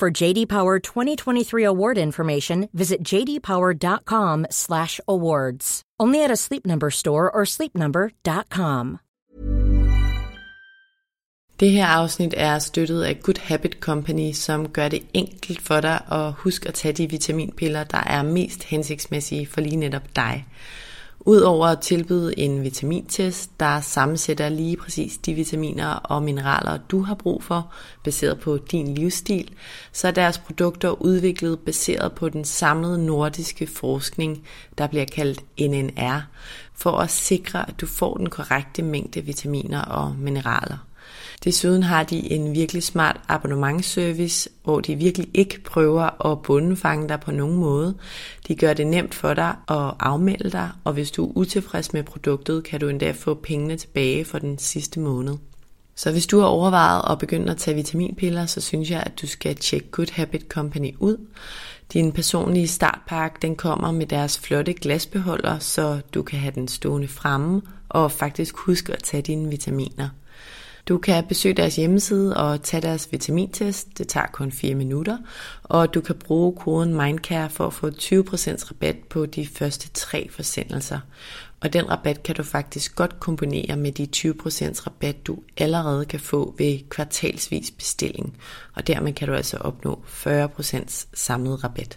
For JD Power 2023 award information, visit jdpower.com/awards. Only at a Sleep Number store or sleepnumber.com. Det her afsnit er støttet af Good Habit Company, som gør det enkelt for dig at huske at tage de vitaminpiller, der er mest hensigtsmæssige for lige netop dig. Udover at tilbyde en vitamintest, der sammensætter lige præcis de vitaminer og mineraler, du har brug for, baseret på din livsstil, så er deres produkter udviklet baseret på den samlede nordiske forskning, der bliver kaldt NNR, for at sikre, at du får den korrekte mængde vitaminer og mineraler. Desuden har de en virkelig smart abonnementsservice, hvor de virkelig ikke prøver at bundefange dig på nogen måde. De gør det nemt for dig at afmelde dig, og hvis du er utilfreds med produktet, kan du endda få pengene tilbage for den sidste måned. Så hvis du har overvejet at begynde at tage vitaminpiller, så synes jeg, at du skal tjekke Good Habit Company ud. Din personlige startpakke den kommer med deres flotte glasbeholder, så du kan have den stående fremme og faktisk huske at tage dine vitaminer. Du kan besøge deres hjemmeside og tage deres vitamintest. Det tager kun 4 minutter. Og du kan bruge koden MINDCARE for at få 20% rabat på de første tre forsendelser. Og den rabat kan du faktisk godt kombinere med de 20% rabat, du allerede kan få ved kvartalsvis bestilling. Og dermed kan du altså opnå 40% samlet rabat.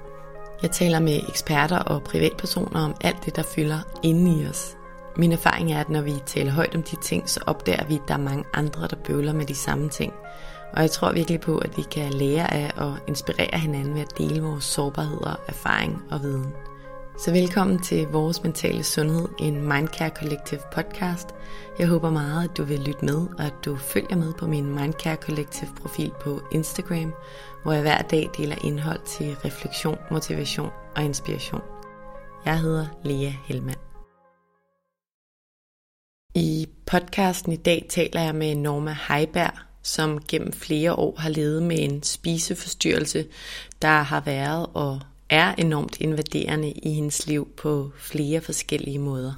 Jeg taler med eksperter og privatpersoner om alt det, der fylder inde i os. Min erfaring er, at når vi taler højt om de ting, så opdager vi, at der er mange andre, der bøvler med de samme ting. Og jeg tror virkelig på, at vi kan lære af og inspirere hinanden ved at dele vores sårbarheder, erfaring og viden. Så velkommen til Vores Mentale Sundhed, en Mindcare Collective podcast. Jeg håber meget, at du vil lytte med, og at du følger med på min Mindcare Collective profil på Instagram, hvor jeg hver dag deler indhold til refleksion, motivation og inspiration. Jeg hedder Lea Helmand. I podcasten i dag taler jeg med Norma Heiberg, som gennem flere år har levet med en spiseforstyrrelse, der har været og er enormt invaderende i hendes liv på flere forskellige måder.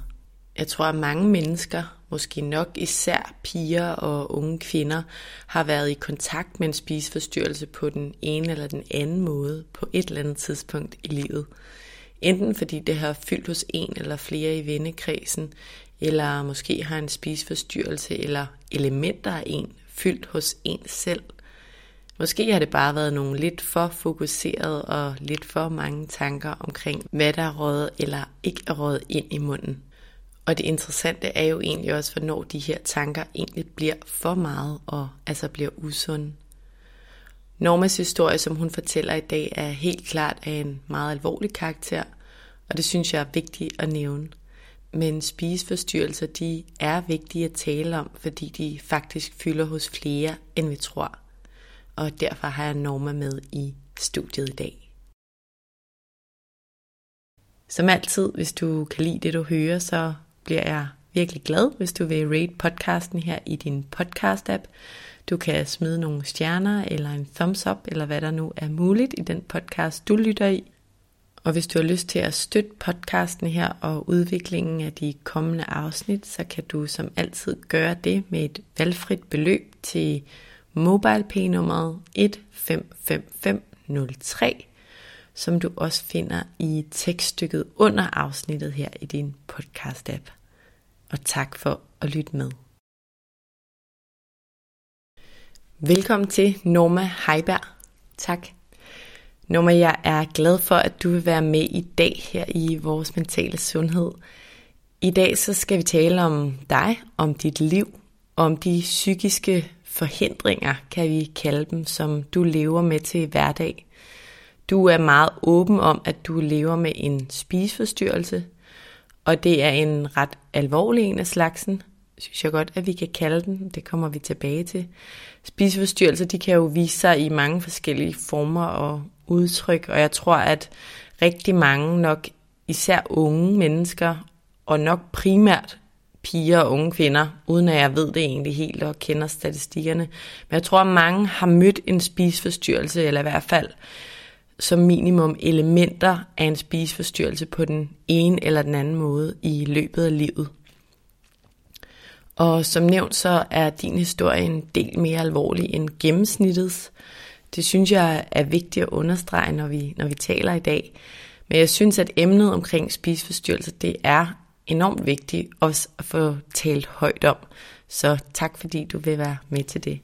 Jeg tror, at mange mennesker, måske nok især piger og unge kvinder, har været i kontakt med en spiseforstyrrelse på den ene eller den anden måde på et eller andet tidspunkt i livet. Enten fordi det har fyldt hos en eller flere i vennekredsen, eller måske har en spiseforstyrrelse eller elementer af en fyldt hos en selv. Måske har det bare været nogle lidt for fokuserede og lidt for mange tanker omkring, hvad der er røget eller ikke er røget ind i munden. Og det interessante er jo egentlig også, hvornår de her tanker egentlig bliver for meget og altså bliver usunde. Normas historie, som hun fortæller i dag, er helt klart af en meget alvorlig karakter, og det synes jeg er vigtigt at nævne. Men spiseforstyrrelser, de er vigtige at tale om, fordi de faktisk fylder hos flere, end vi tror og derfor har jeg Norma med i studiet i dag. Som altid, hvis du kan lide det, du hører, så bliver jeg virkelig glad, hvis du vil rate podcasten her i din podcast-app. Du kan smide nogle stjerner, eller en thumbs up, eller hvad der nu er muligt i den podcast, du lytter i. Og hvis du har lyst til at støtte podcasten her og udviklingen af de kommende afsnit, så kan du som altid gøre det med et valgfrit beløb til MobilePay-nummeret 155503, som du også finder i tekststykket under afsnittet her i din podcast-app. og tak for at lytte med. Velkommen til Norma Heiberg. Tak. Norma, jeg er glad for, at du vil være med i dag her i vores mentale sundhed. I dag så skal vi tale om dig, om dit liv, om de psykiske forhindringer, kan vi kalde dem, som du lever med til hverdag. Du er meget åben om, at du lever med en spiseforstyrrelse, og det er en ret alvorlig en af slagsen, synes jeg godt, at vi kan kalde den. Det kommer vi tilbage til. Spiseforstyrrelser, de kan jo vise sig i mange forskellige former og udtryk, og jeg tror, at rigtig mange nok, især unge mennesker, og nok primært piger og unge kvinder, uden at jeg ved det egentlig helt og kender statistikkerne. Men jeg tror, at mange har mødt en spiseforstyrrelse, eller i hvert fald som minimum elementer af en spiseforstyrrelse på den ene eller den anden måde i løbet af livet. Og som nævnt, så er din historie en del mere alvorlig end gennemsnittets. Det synes jeg er vigtigt at understrege, når vi, når vi taler i dag. Men jeg synes, at emnet omkring spiseforstyrrelse, det er enormt vigtigt også at få talt højt om. Så tak fordi du vil være med til det.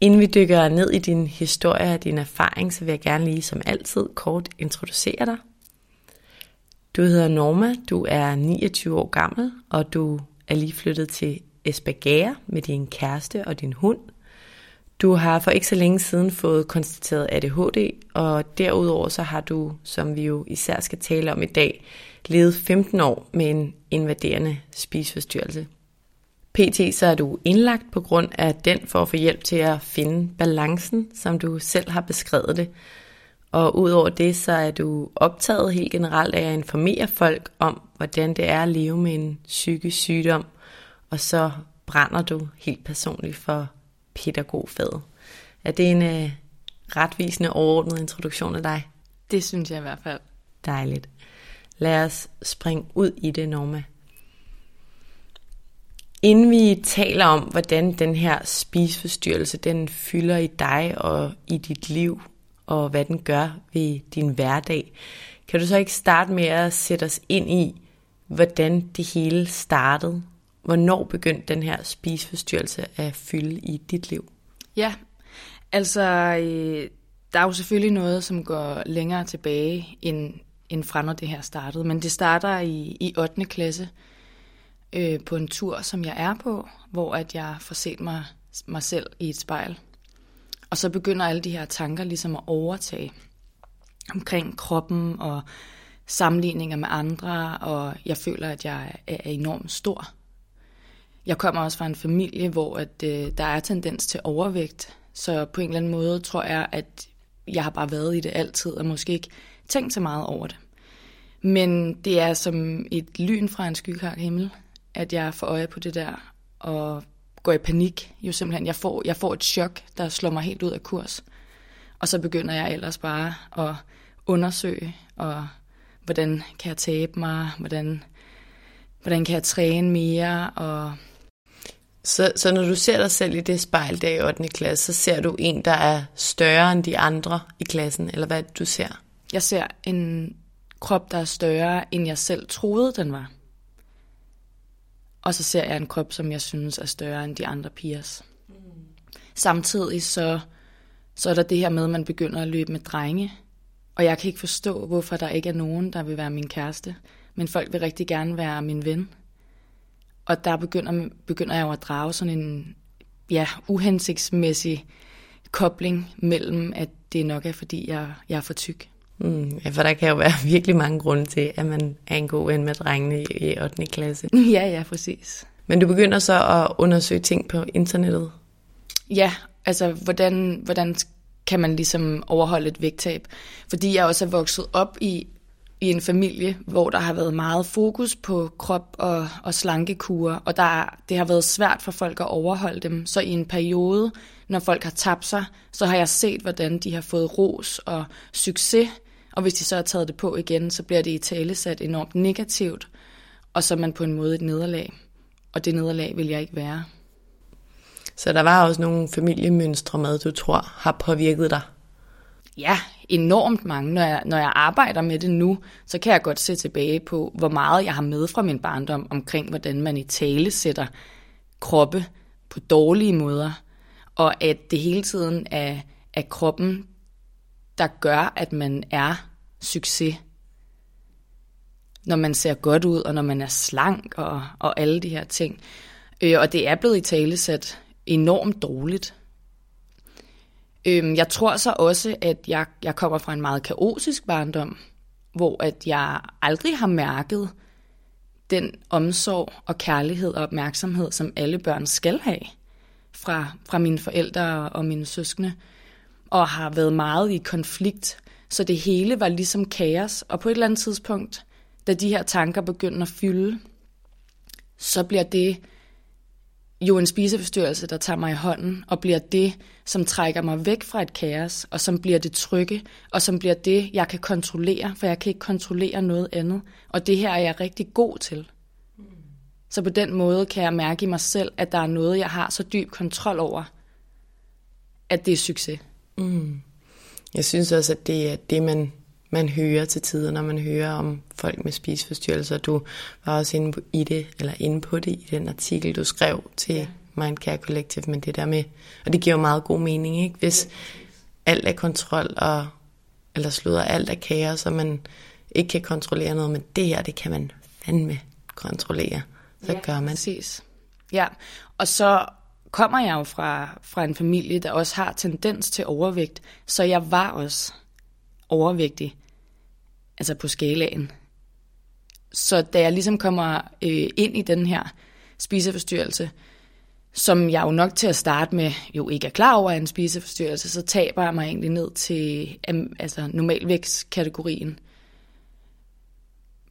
Inden vi dykker ned i din historie og din erfaring, så vil jeg gerne lige som altid kort introducere dig. Du hedder Norma, du er 29 år gammel, og du er lige flyttet til Esbjerg med din kæreste og din hund. Du har for ikke så længe siden fået konstateret ADHD, og derudover så har du, som vi jo især skal tale om i dag, levet 15 år med en invaderende spiseforstyrrelse. PT så er du indlagt på grund af den for at få hjælp til at finde balancen, som du selv har beskrevet det. Og udover det, så er du optaget helt generelt af at informere folk om, hvordan det er at leve med en psykisk sygdom, og så brænder du helt personligt for pædagogfaget. Er det en uh, retvisende overordnet introduktion af dig? Det synes jeg i hvert fald. Dejligt. Lad os springe ud i det, Norma. Inden vi taler om, hvordan den her spiseforstyrrelse, den fylder i dig og i dit liv, og hvad den gør ved din hverdag, kan du så ikke starte med at sætte os ind i, hvordan det hele startede? Hvornår begyndte den her spiseforstyrrelse at fylde i dit liv? Ja, altså øh, der er jo selvfølgelig noget, som går længere tilbage, end, end fra når det her startede. Men det starter i, i 8. klasse øh, på en tur, som jeg er på, hvor at jeg får set mig, mig selv i et spejl. Og så begynder alle de her tanker ligesom at overtage omkring kroppen og sammenligninger med andre, og jeg føler, at jeg er enormt stor. Jeg kommer også fra en familie, hvor at, øh, der er tendens til overvægt, så på en eller anden måde tror jeg, at jeg har bare været i det altid, og måske ikke tænkt så meget over det. Men det er som et lyn fra en skykart himmel, at jeg får øje på det der, og går i panik. Jo simpelthen, jeg får, jeg får et chok, der slår mig helt ud af kurs. Og så begynder jeg ellers bare at undersøge, og hvordan kan jeg tabe mig, hvordan, hvordan kan jeg træne mere, og så, så når du ser dig selv i det spejl der i 8. klasse, så ser du en, der er større end de andre i klassen, eller hvad du ser? Jeg ser en krop, der er større, end jeg selv troede, den var. Og så ser jeg en krop, som jeg synes er større end de andre pigers. Mm. Samtidig så, så er der det her med, at man begynder at løbe med drenge. Og jeg kan ikke forstå, hvorfor der ikke er nogen, der vil være min kæreste. Men folk vil rigtig gerne være min ven. Og der begynder, begynder jeg jo at drage sådan en ja, uhensigtsmæssig kobling mellem, at det nok er, fordi jeg, jeg er for tyk. Mm, ja, for der kan jo være virkelig mange grunde til, at man er en god ven med drengene i 8. klasse. Ja, ja, præcis. Men du begynder så at undersøge ting på internettet? Ja, altså hvordan, hvordan kan man ligesom overholde et vægttab? Fordi jeg også er vokset op i, i en familie, hvor der har været meget fokus på krop og, og slankekurer, og der, det har været svært for folk at overholde dem. Så i en periode, når folk har tabt sig, så har jeg set, hvordan de har fået ros og succes og hvis de så har taget det på igen, så bliver det i tale sat enormt negativt, og så er man på en måde et nederlag. Og det nederlag vil jeg ikke være. Så der var også nogle familiemønstre med, du tror har påvirket dig? Ja, enormt mange. Når jeg, når jeg arbejder med det nu, så kan jeg godt se tilbage på, hvor meget jeg har med fra min barndom omkring, hvordan man i tale sætter kroppe på dårlige måder, og at det hele tiden er, er kroppen, der gør, at man er succes. Når man ser godt ud, og når man er slank, og, og alle de her ting. Øh, og det er blevet i tale sat enormt dårligt. Øh, jeg tror så også, at jeg, jeg kommer fra en meget kaotisk barndom, hvor at jeg aldrig har mærket den omsorg og kærlighed og opmærksomhed, som alle børn skal have fra, fra mine forældre og mine søskende, og har været meget i konflikt. Så det hele var ligesom kaos, og på et eller andet tidspunkt, da de her tanker begynder at fylde, så bliver det jo en spiseforstyrrelse, der tager mig i hånden, og bliver det, som trækker mig væk fra et kaos, og som bliver det trygge, og som bliver det, jeg kan kontrollere, for jeg kan ikke kontrollere noget andet. Og det her er jeg rigtig god til. Så på den måde kan jeg mærke i mig selv, at der er noget, jeg har så dyb kontrol over, at det er succes. Mm. Jeg synes også, at det er det, man, man hører til tider, når man hører om folk med spiseforstyrrelser. Du var også inde på, i det, eller inde på det i den artikel, du skrev til ja. Mindcare Collective, men det der med, og det giver jo meget god mening, ikke? Hvis alt er kontrol, og, eller slutter alt er kaos, og man ikke kan kontrollere noget, men det her, det kan man fandme kontrollere. Så ja, gør man. Præcis. Ja, og så kommer jeg jo fra, fra en familie, der også har tendens til overvægt, så jeg var også overvægtig, altså på skalaen. Så da jeg ligesom kommer øh, ind i den her spiseforstyrrelse, som jeg jo nok til at starte med jo ikke er klar over er en spiseforstyrrelse, så taber jeg mig egentlig ned til altså normalvægtskategorien.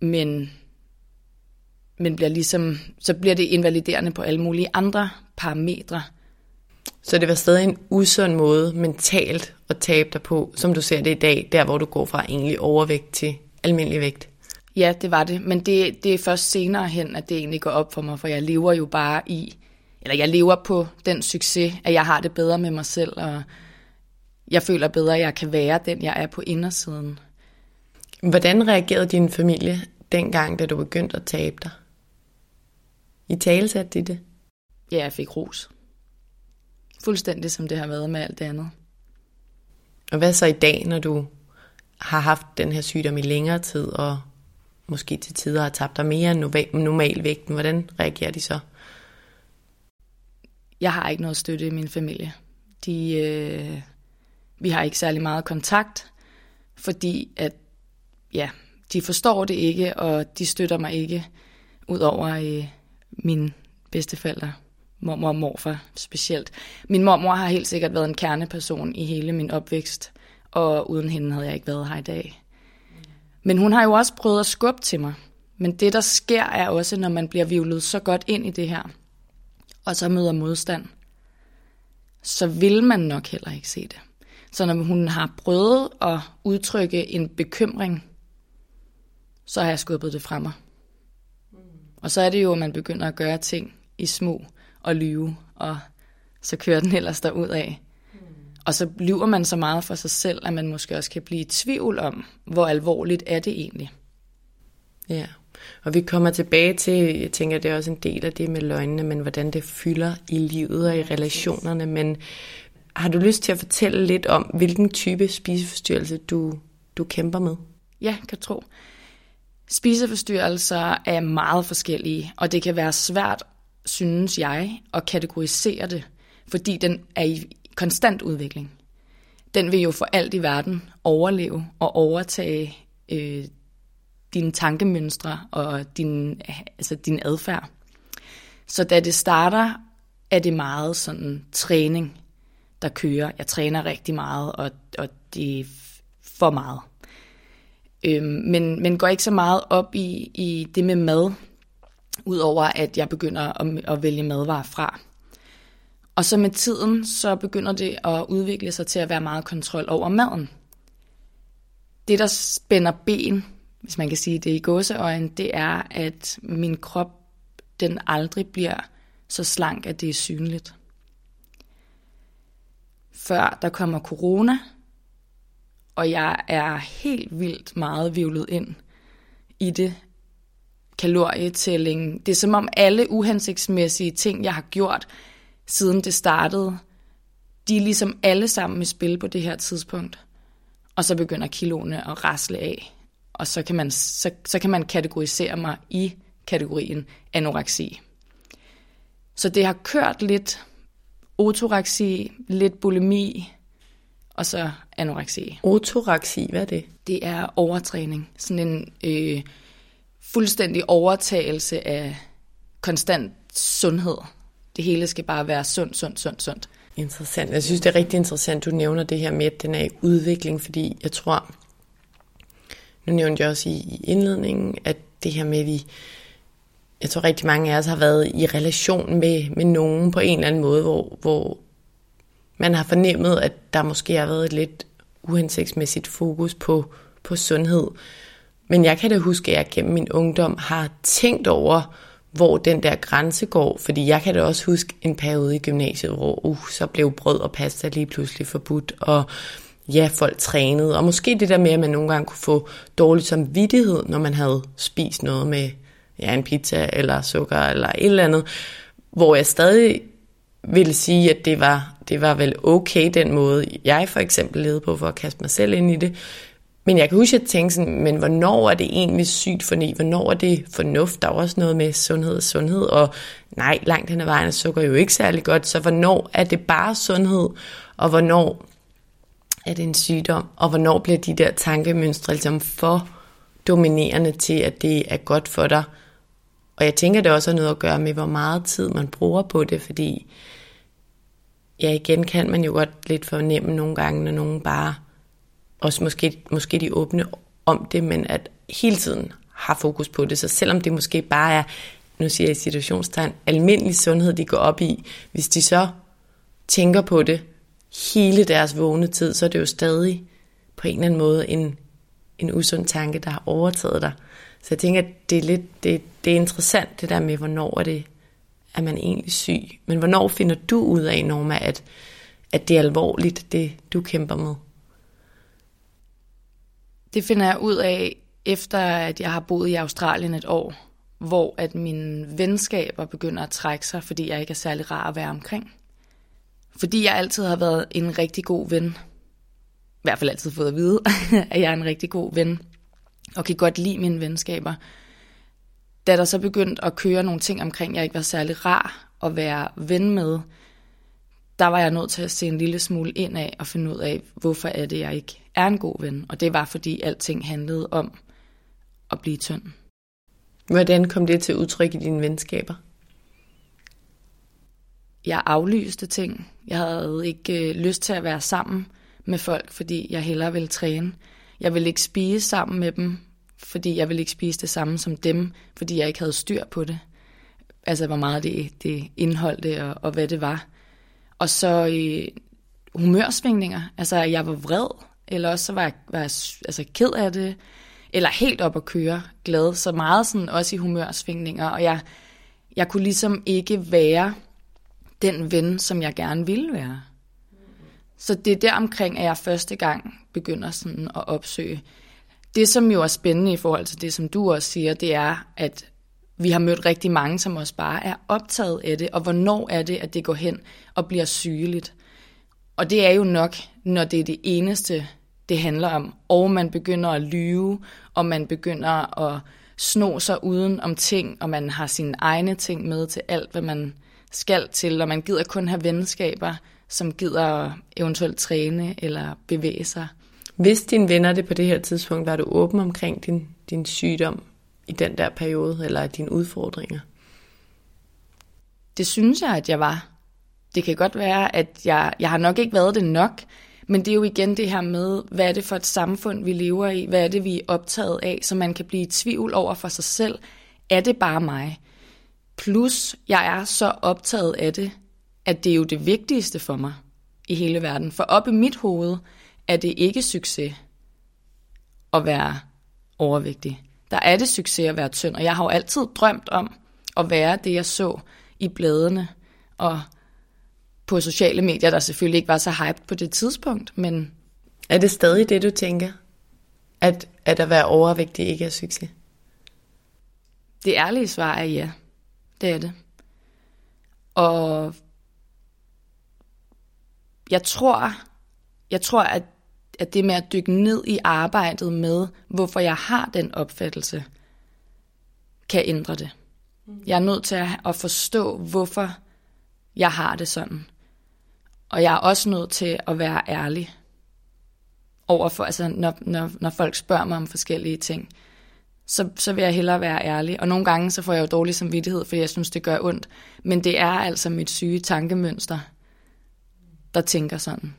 Men, men bliver ligesom, så bliver det invaliderende på alle mulige andre parametre. Så det var stadig en usund måde mentalt at tabe dig på, som du ser det i dag, der hvor du går fra egentlig overvægt til almindelig vægt? Ja, det var det. Men det, det er først senere hen, at det egentlig går op for mig, for jeg lever jo bare i, eller jeg lever på den succes, at jeg har det bedre med mig selv, og jeg føler bedre, at jeg kan være den, jeg er på indersiden. Hvordan reagerede din familie dengang, da du begyndte at tabe dig? I tale satte de det? Ja, jeg fik ros. Fuldstændig som det har været med alt det andet. Og hvad så i dag, når du har haft den her sygdom i længere tid, og måske til tider har tabt dig mere end normalvægten, hvordan reagerer de så? Jeg har ikke noget støtte i min familie. De, øh, vi har ikke særlig meget kontakt, fordi at, ja, de forstår det ikke, og de støtter mig ikke, udover øh, mine bedsteforældre, mormor og morfar specielt. Min mormor har helt sikkert været en kerneperson i hele min opvækst, og uden hende havde jeg ikke været her i dag. Men hun har jo også prøvet at skubbe til mig. Men det, der sker, er også, når man bliver vivlet så godt ind i det her, og så møder modstand, så vil man nok heller ikke se det. Så når hun har prøvet at udtrykke en bekymring, så har jeg skubbet det fra mig. Og så er det jo, at man begynder at gøre ting i små og lyve, og så kører den ellers derud af. Og så lyver man så meget for sig selv, at man måske også kan blive i tvivl om, hvor alvorligt er det egentlig. Ja, og vi kommer tilbage til, jeg tænker, det er også en del af det med løgnene, men hvordan det fylder i livet og i relationerne. Men har du lyst til at fortælle lidt om, hvilken type spiseforstyrrelse du, du kæmper med? Ja, kan tro. Spiseforstyrrelser er meget forskellige, og det kan være svært, synes jeg, at kategorisere det, fordi den er i konstant udvikling. Den vil jo for alt i verden overleve og overtage øh, dine tankemønstre og din, altså din adfærd. Så da det starter, er det meget sådan træning, der kører. Jeg træner rigtig meget, og, og det er for meget øh, men, men går ikke så meget op i, i det med mad, udover at jeg begynder at, at vælge madvarer fra. Og så med tiden, så begynder det at udvikle sig til at være meget kontrol over maden. Det, der spænder ben, hvis man kan sige det i gåseøjen, det er, at min krop, den aldrig bliver så slank, at det er synligt. Før der kommer corona, og jeg er helt vildt meget vivlet ind i det. Kalorietælling. Det er som om alle uhensigtsmæssige ting, jeg har gjort, siden det startede, de er ligesom alle sammen i spil på det her tidspunkt. Og så begynder kiloene at rasle af. Og så kan man, så, så kan man kategorisere mig i kategorien anoreksi. Så det har kørt lidt otoreksi, lidt bulimi, og så anoreksi. Otoraksi, hvad er det? Det er overtræning. Sådan en øh, fuldstændig overtagelse af konstant sundhed. Det hele skal bare være sundt, sundt, sundt, sundt. Interessant. Jeg synes, det er rigtig interessant, du nævner det her med, at den er i udvikling, fordi jeg tror, nu nævnte jeg også i indledningen, at det her med, at vi, jeg tror rigtig mange af os har været i relation med, med nogen på en eller anden måde, hvor, hvor man har fornemmet, at der måske har været et lidt uhensigtsmæssigt fokus på, på sundhed. Men jeg kan da huske, at jeg gennem min ungdom har tænkt over, hvor den der grænse går. Fordi jeg kan da også huske en periode i gymnasiet, hvor uh, så blev brød og pasta lige pludselig forbudt, og ja, folk trænede. Og måske det der med, at man nogle gange kunne få dårlig samvittighed, når man havde spist noget med ja, en pizza eller sukker eller et eller andet, hvor jeg stadig ville sige, at det var, det var vel okay den måde, jeg for eksempel levede på for at kaste mig selv ind i det. Men jeg kan huske, at jeg tænkte sådan, men hvornår er det egentlig sygt for ni? Hvornår er det fornuft? Der er også noget med sundhed og sundhed, og nej, langt hen ad vejen er sukker jo ikke særlig godt, så hvornår er det bare sundhed, og hvornår er det en sygdom, og hvornår bliver de der tankemønstre ligesom for dominerende til, at det er godt for dig. Og jeg tænker, det også har noget at gøre med, hvor meget tid man bruger på det, fordi ja, igen kan man jo godt lidt fornemme nogle gange, når nogen bare også måske, måske de åbne om det, men at hele tiden har fokus på det. Så selvom det måske bare er, nu siger jeg i situationstegn, almindelig sundhed, de går op i, hvis de så tænker på det hele deres vågne tid, så er det jo stadig på en eller anden måde en, en usund tanke, der har overtaget dig. Så jeg tænker, at det er lidt det, det er interessant, det der med, hvornår er det, er man egentlig syg. Men hvornår finder du ud af, Norma, at, at det er alvorligt, det du kæmper med? Det finder jeg ud af, efter at jeg har boet i Australien et år, hvor at mine venskaber begynder at trække sig, fordi jeg ikke er særlig rar at være omkring. Fordi jeg altid har været en rigtig god ven. I hvert fald altid fået at vide, at jeg er en rigtig god ven. Og kan godt lide mine venskaber. Da der så begyndte at køre nogle ting omkring, jeg ikke var særlig rar at være ven med, der var jeg nødt til at se en lille smule ind af og finde ud af, hvorfor er det, jeg ikke er en god ven. Og det var, fordi alting handlede om at blive tynd. Hvordan kom det til udtryk i dine venskaber? Jeg aflyste ting. Jeg havde ikke øh, lyst til at være sammen med folk, fordi jeg hellere ville træne. Jeg ville ikke spise sammen med dem, fordi jeg ville ikke spise det samme som dem, fordi jeg ikke havde styr på det. Altså, hvor meget det, det indholdte og, og hvad det var. Og så øh, humørsvingninger. Altså, jeg var vred, eller også så var jeg, var jeg altså, ked af det, eller helt op at køre glad. Så meget sådan også i humørsvingninger, og jeg, jeg kunne ligesom ikke være den ven, som jeg gerne ville være. Så det er der omkring, at jeg første gang begynder sådan at opsøge. Det, som jo er spændende i forhold til det, som du også siger, det er, at vi har mødt rigtig mange, som også bare er optaget af det, og hvornår er det, at det går hen og bliver sygeligt. Og det er jo nok, når det er det eneste, det handler om, og man begynder at lyve, og man begynder at sno sig uden om ting, og man har sine egne ting med til alt, hvad man skal til, og man gider kun have venskaber, som gider eventuelt træne eller bevæge sig. Hvis dine venner det på det her tidspunkt, var du åben omkring din, din sygdom i den der periode, eller dine udfordringer? Det synes jeg, at jeg var. Det kan godt være, at jeg, jeg har nok ikke været det nok, men det er jo igen det her med, hvad er det for et samfund, vi lever i? Hvad er det, vi er optaget af, så man kan blive i tvivl over for sig selv? Er det bare mig? Plus, jeg er så optaget af det, at det er jo det vigtigste for mig i hele verden. For op i mit hoved er det ikke succes at være overvægtig. Der er det succes at være tynd, og jeg har jo altid drømt om at være det, jeg så i bladene og på sociale medier, der selvfølgelig ikke var så hyped på det tidspunkt, men Er det stadig det, du tænker? At, at at være overvægtig ikke er succes? Det ærlige svar er ja. Det er det. Og jeg tror, jeg tror, at, at det med at dykke ned i arbejdet med, hvorfor jeg har den opfattelse, kan ændre det. Jeg er nødt til at, at forstå, hvorfor jeg har det sådan. Og jeg er også nødt til at være ærlig overfor, altså når, når, når folk spørger mig om forskellige ting, så, så vil jeg hellere være ærlig. Og nogle gange så får jeg jo dårlig samvittighed, fordi jeg synes, det gør ondt. Men det er altså mit syge tankemønster, der tænker sådan.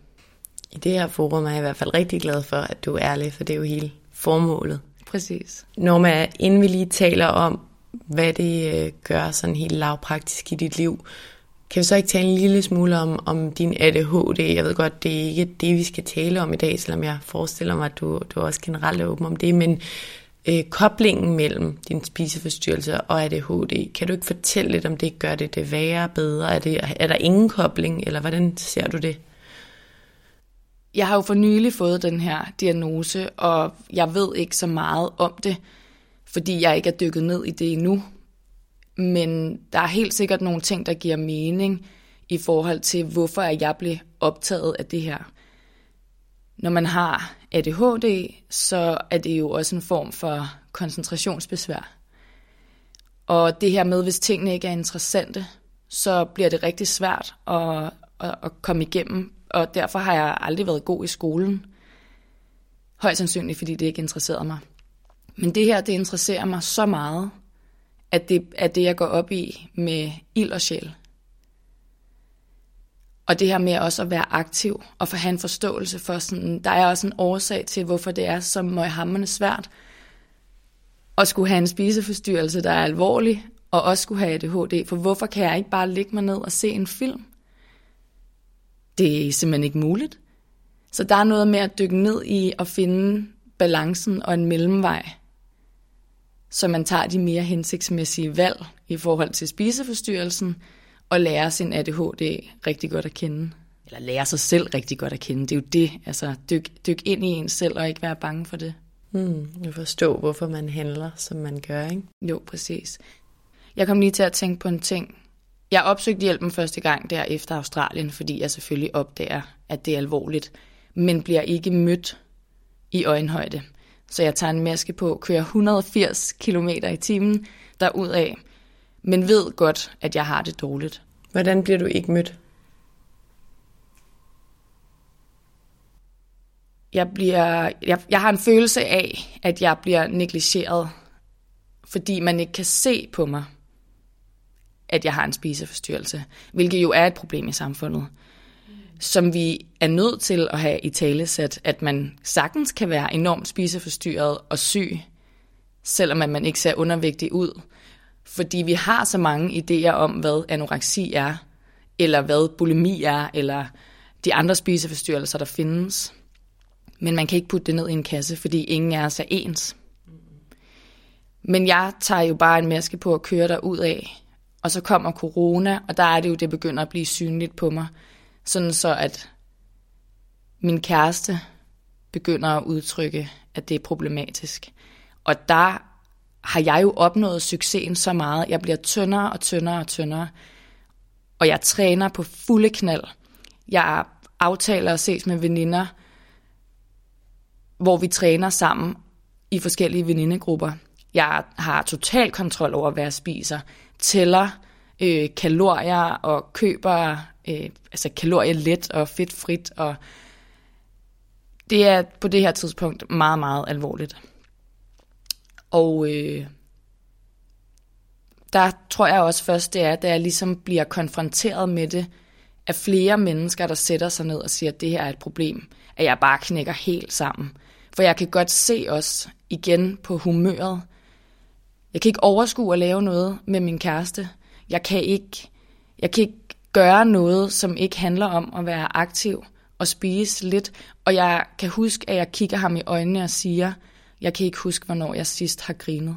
I det her forum er jeg i hvert fald rigtig glad for, at du er ærlig, for det er jo hele formålet. Præcis. Norma, inden vi lige taler om, hvad det øh, gør sådan helt lavpraktisk i dit liv, kan vi så ikke tale en lille smule om, om din ADHD? Jeg ved godt, det er ikke det, vi skal tale om i dag, selvom jeg forestiller mig, at du, du også generelt er åben om det, men øh, koblingen mellem din spiseforstyrrelse og ADHD, kan du ikke fortælle lidt om det? Gør det det værre, bedre? Er, det, er der ingen kobling, eller hvordan ser du det? Jeg har jo for nylig fået den her diagnose, og jeg ved ikke så meget om det, fordi jeg ikke er dykket ned i det endnu. Men der er helt sikkert nogle ting, der giver mening i forhold til, hvorfor jeg blev optaget af det her. Når man har ADHD, så er det jo også en form for koncentrationsbesvær. Og det her med, hvis tingene ikke er interessante, så bliver det rigtig svært at, at, at komme igennem. Og derfor har jeg aldrig været god i skolen. Højst sandsynligt, fordi det ikke interesserede mig. Men det her, det interesserer mig så meget, at det er det, jeg går op i med ild og sjæl. Og det her med også at være aktiv og få have en forståelse for sådan, der er også en årsag til, hvorfor det er så møghamrende svært at skulle have en spiseforstyrrelse, der er alvorlig, og også skulle have ADHD. For hvorfor kan jeg ikke bare ligge mig ned og se en film? Det er simpelthen ikke muligt. Så der er noget med at dykke ned i at finde balancen og en mellemvej, så man tager de mere hensigtsmæssige valg i forhold til spiseforstyrrelsen, og lære sin ADHD rigtig godt at kende. Eller lære sig selv rigtig godt at kende. Det er jo det, altså dyk, dyk ind i en selv og ikke være bange for det. Mm, jeg forstå, hvorfor man handler, som man gør, ikke? Jo, præcis. Jeg kom lige til at tænke på en ting. Jeg opsøgte hjælpen første gang der efter Australien, fordi jeg selvfølgelig opdager, at det er alvorligt, men bliver ikke mødt i øjenhøjde. Så jeg tager en maske på, kører 180 km i timen derudad, men ved godt, at jeg har det dårligt. Hvordan bliver du ikke mødt? Jeg, bliver, jeg, jeg har en følelse af, at jeg bliver negligeret, fordi man ikke kan se på mig, at jeg har en spiseforstyrrelse, hvilket jo er et problem i samfundet, som vi er nødt til at have i talesæt, at man sagtens kan være enormt spiseforstyrret og syg, selvom at man ikke ser undervægtig ud. Fordi vi har så mange idéer om, hvad anoreksi er, eller hvad bulimi er, eller de andre spiseforstyrrelser, der findes. Men man kan ikke putte det ned i en kasse, fordi ingen er så ens. Men jeg tager jo bare en maske på at køre der ud af, og så kommer corona, og der er det jo, det begynder at blive synligt på mig. Sådan så, at min kæreste begynder at udtrykke, at det er problematisk. Og der har jeg jo opnået succesen så meget. Jeg bliver tyndere og tyndere og tyndere. Og jeg træner på fulde knald. Jeg aftaler at ses med veninder, hvor vi træner sammen i forskellige venindegrupper. Jeg har total kontrol over, hvad jeg spiser. Tæller øh, kalorier og køber øh, altså kalorier let og fedtfrit. Og det er på det her tidspunkt meget, meget alvorligt. Og øh, der tror jeg også først, det er, da jeg ligesom bliver konfronteret med det, af flere mennesker, der sætter sig ned og siger, at det her er et problem, at jeg bare knækker helt sammen. For jeg kan godt se os igen på humøret. Jeg kan ikke overskue at lave noget med min kæreste. Jeg kan ikke, jeg kan ikke gøre noget, som ikke handler om at være aktiv og spise lidt. Og jeg kan huske, at jeg kigger ham i øjnene og siger, jeg kan ikke huske, hvornår jeg sidst har grinet.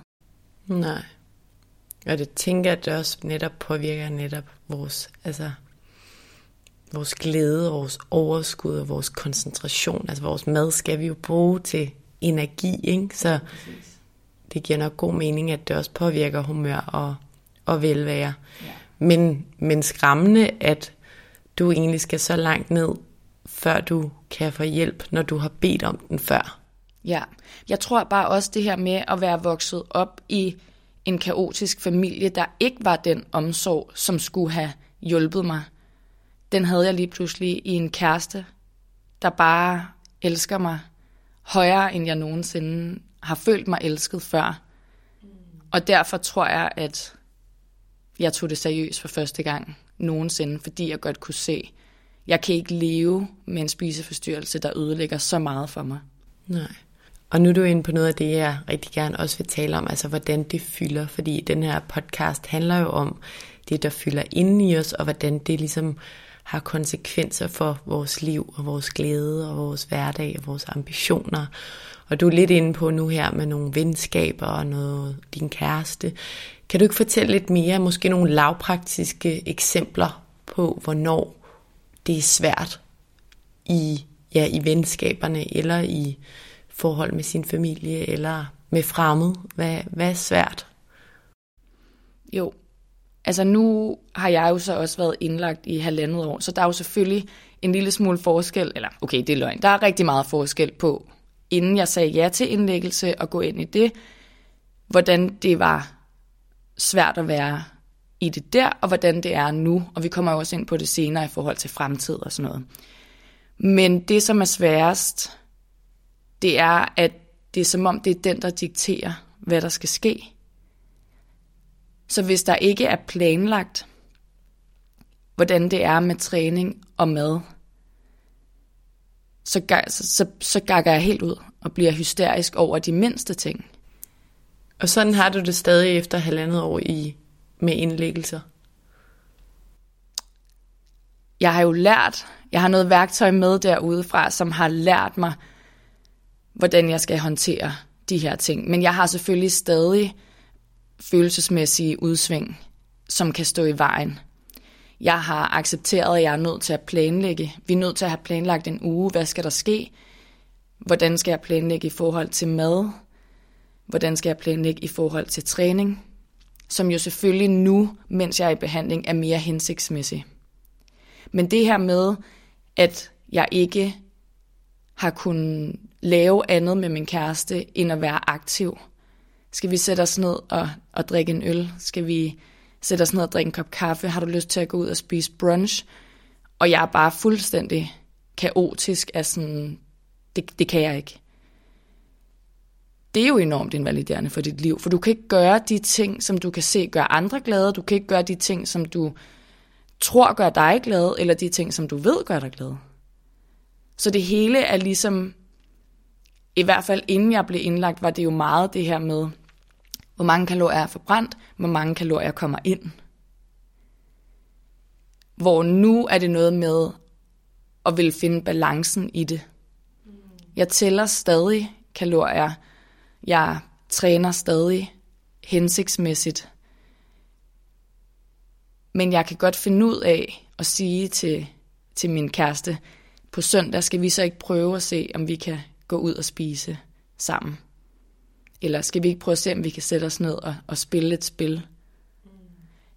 Nej. Og det tænker, at det også netop påvirker netop vores, altså vores glæde, vores overskud og vores koncentration. Altså vores mad skal vi jo bruge til energi, ikke? Så det giver nok god mening, at det også påvirker humør og, og velvære. Ja. Men, men skræmmende, at du egentlig skal så langt ned, før du kan få hjælp, når du har bedt om den før. Ja, jeg tror bare også det her med at være vokset op i en kaotisk familie, der ikke var den omsorg, som skulle have hjulpet mig. Den havde jeg lige pludselig i en kæreste, der bare elsker mig højere, end jeg nogensinde har følt mig elsket før. Og derfor tror jeg, at jeg tog det seriøst for første gang nogensinde, fordi jeg godt kunne se, jeg kan ikke leve med en spiseforstyrrelse, der ødelægger så meget for mig. Nej. Og nu er du inde på noget af det, jeg rigtig gerne også vil tale om, altså hvordan det fylder, fordi den her podcast handler jo om det, der fylder ind i os, og hvordan det ligesom har konsekvenser for vores liv og vores glæde og vores hverdag og vores ambitioner. Og du er lidt inde på nu her med nogle venskaber og noget din kæreste. Kan du ikke fortælle lidt mere, måske nogle lavpraktiske eksempler på, hvornår det er svært i, ja, i venskaberne eller i forhold med sin familie eller med fremmed? Hvad, hvad er svært? Jo, altså nu har jeg jo så også været indlagt i halvandet år, så der er jo selvfølgelig en lille smule forskel, eller okay, det er løgn, der er rigtig meget forskel på, inden jeg sagde ja til indlæggelse og gå ind i det, hvordan det var svært at være i det der, og hvordan det er nu, og vi kommer jo også ind på det senere i forhold til fremtid og sådan noget. Men det, som er sværest, det er, at det er som om, det er den, der dikterer, hvad der skal ske. Så hvis der ikke er planlagt, hvordan det er med træning og mad, så, så, så, så gakker jeg helt ud og bliver hysterisk over de mindste ting. Og sådan har du det stadig efter halvandet år i med indlæggelser? Jeg har jo lært, jeg har noget værktøj med derudefra, som har lært mig, hvordan jeg skal håndtere de her ting. Men jeg har selvfølgelig stadig følelsesmæssige udsving, som kan stå i vejen. Jeg har accepteret, at jeg er nødt til at planlægge. Vi er nødt til at have planlagt en uge. Hvad skal der ske? Hvordan skal jeg planlægge i forhold til mad? Hvordan skal jeg planlægge i forhold til træning? Som jo selvfølgelig nu, mens jeg er i behandling, er mere hensigtsmæssig. Men det her med, at jeg ikke har kunnet lave andet med min kæreste, end at være aktiv. Skal vi sætte os ned og, og drikke en øl? Skal vi sætter os ned og drikker en kop kaffe? Har du lyst til at gå ud og spise brunch? Og jeg er bare fuldstændig kaotisk af sådan, det, det kan jeg ikke. Det er jo enormt invaliderende for dit liv, for du kan ikke gøre de ting, som du kan se gør andre glade. Du kan ikke gøre de ting, som du tror gør dig glad, eller de ting, som du ved gør dig glad. Så det hele er ligesom, i hvert fald inden jeg blev indlagt, var det jo meget det her med, hvor mange kalorier er forbrændt, hvor mange kalorier kommer ind. Hvor nu er det noget med at vil finde balancen i det. Jeg tæller stadig kalorier. Jeg træner stadig hensigtsmæssigt. Men jeg kan godt finde ud af at sige til, til min kæreste, på søndag skal vi så ikke prøve at se, om vi kan gå ud og spise sammen. Eller skal vi ikke prøve at se, om vi kan sætte os ned og, og spille et spil?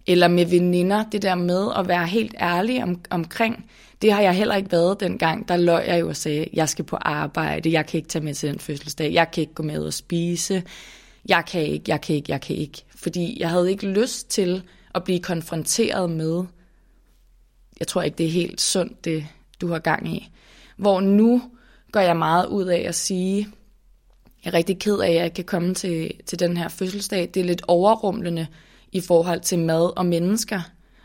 Eller med veninder, det der med at være helt ærlig om, omkring, det har jeg heller ikke været dengang. Der løg jeg jo og sagde, jeg skal på arbejde, jeg kan ikke tage med til den fødselsdag, jeg kan ikke gå med og spise, jeg kan ikke, jeg kan ikke, jeg kan ikke. Fordi jeg havde ikke lyst til at blive konfronteret med, jeg tror ikke, det er helt sundt, det du har gang i. Hvor nu går jeg meget ud af at sige, jeg er rigtig ked af, at jeg kan komme til, til den her fødselsdag. Det er lidt overrumlende i forhold til mad og mennesker.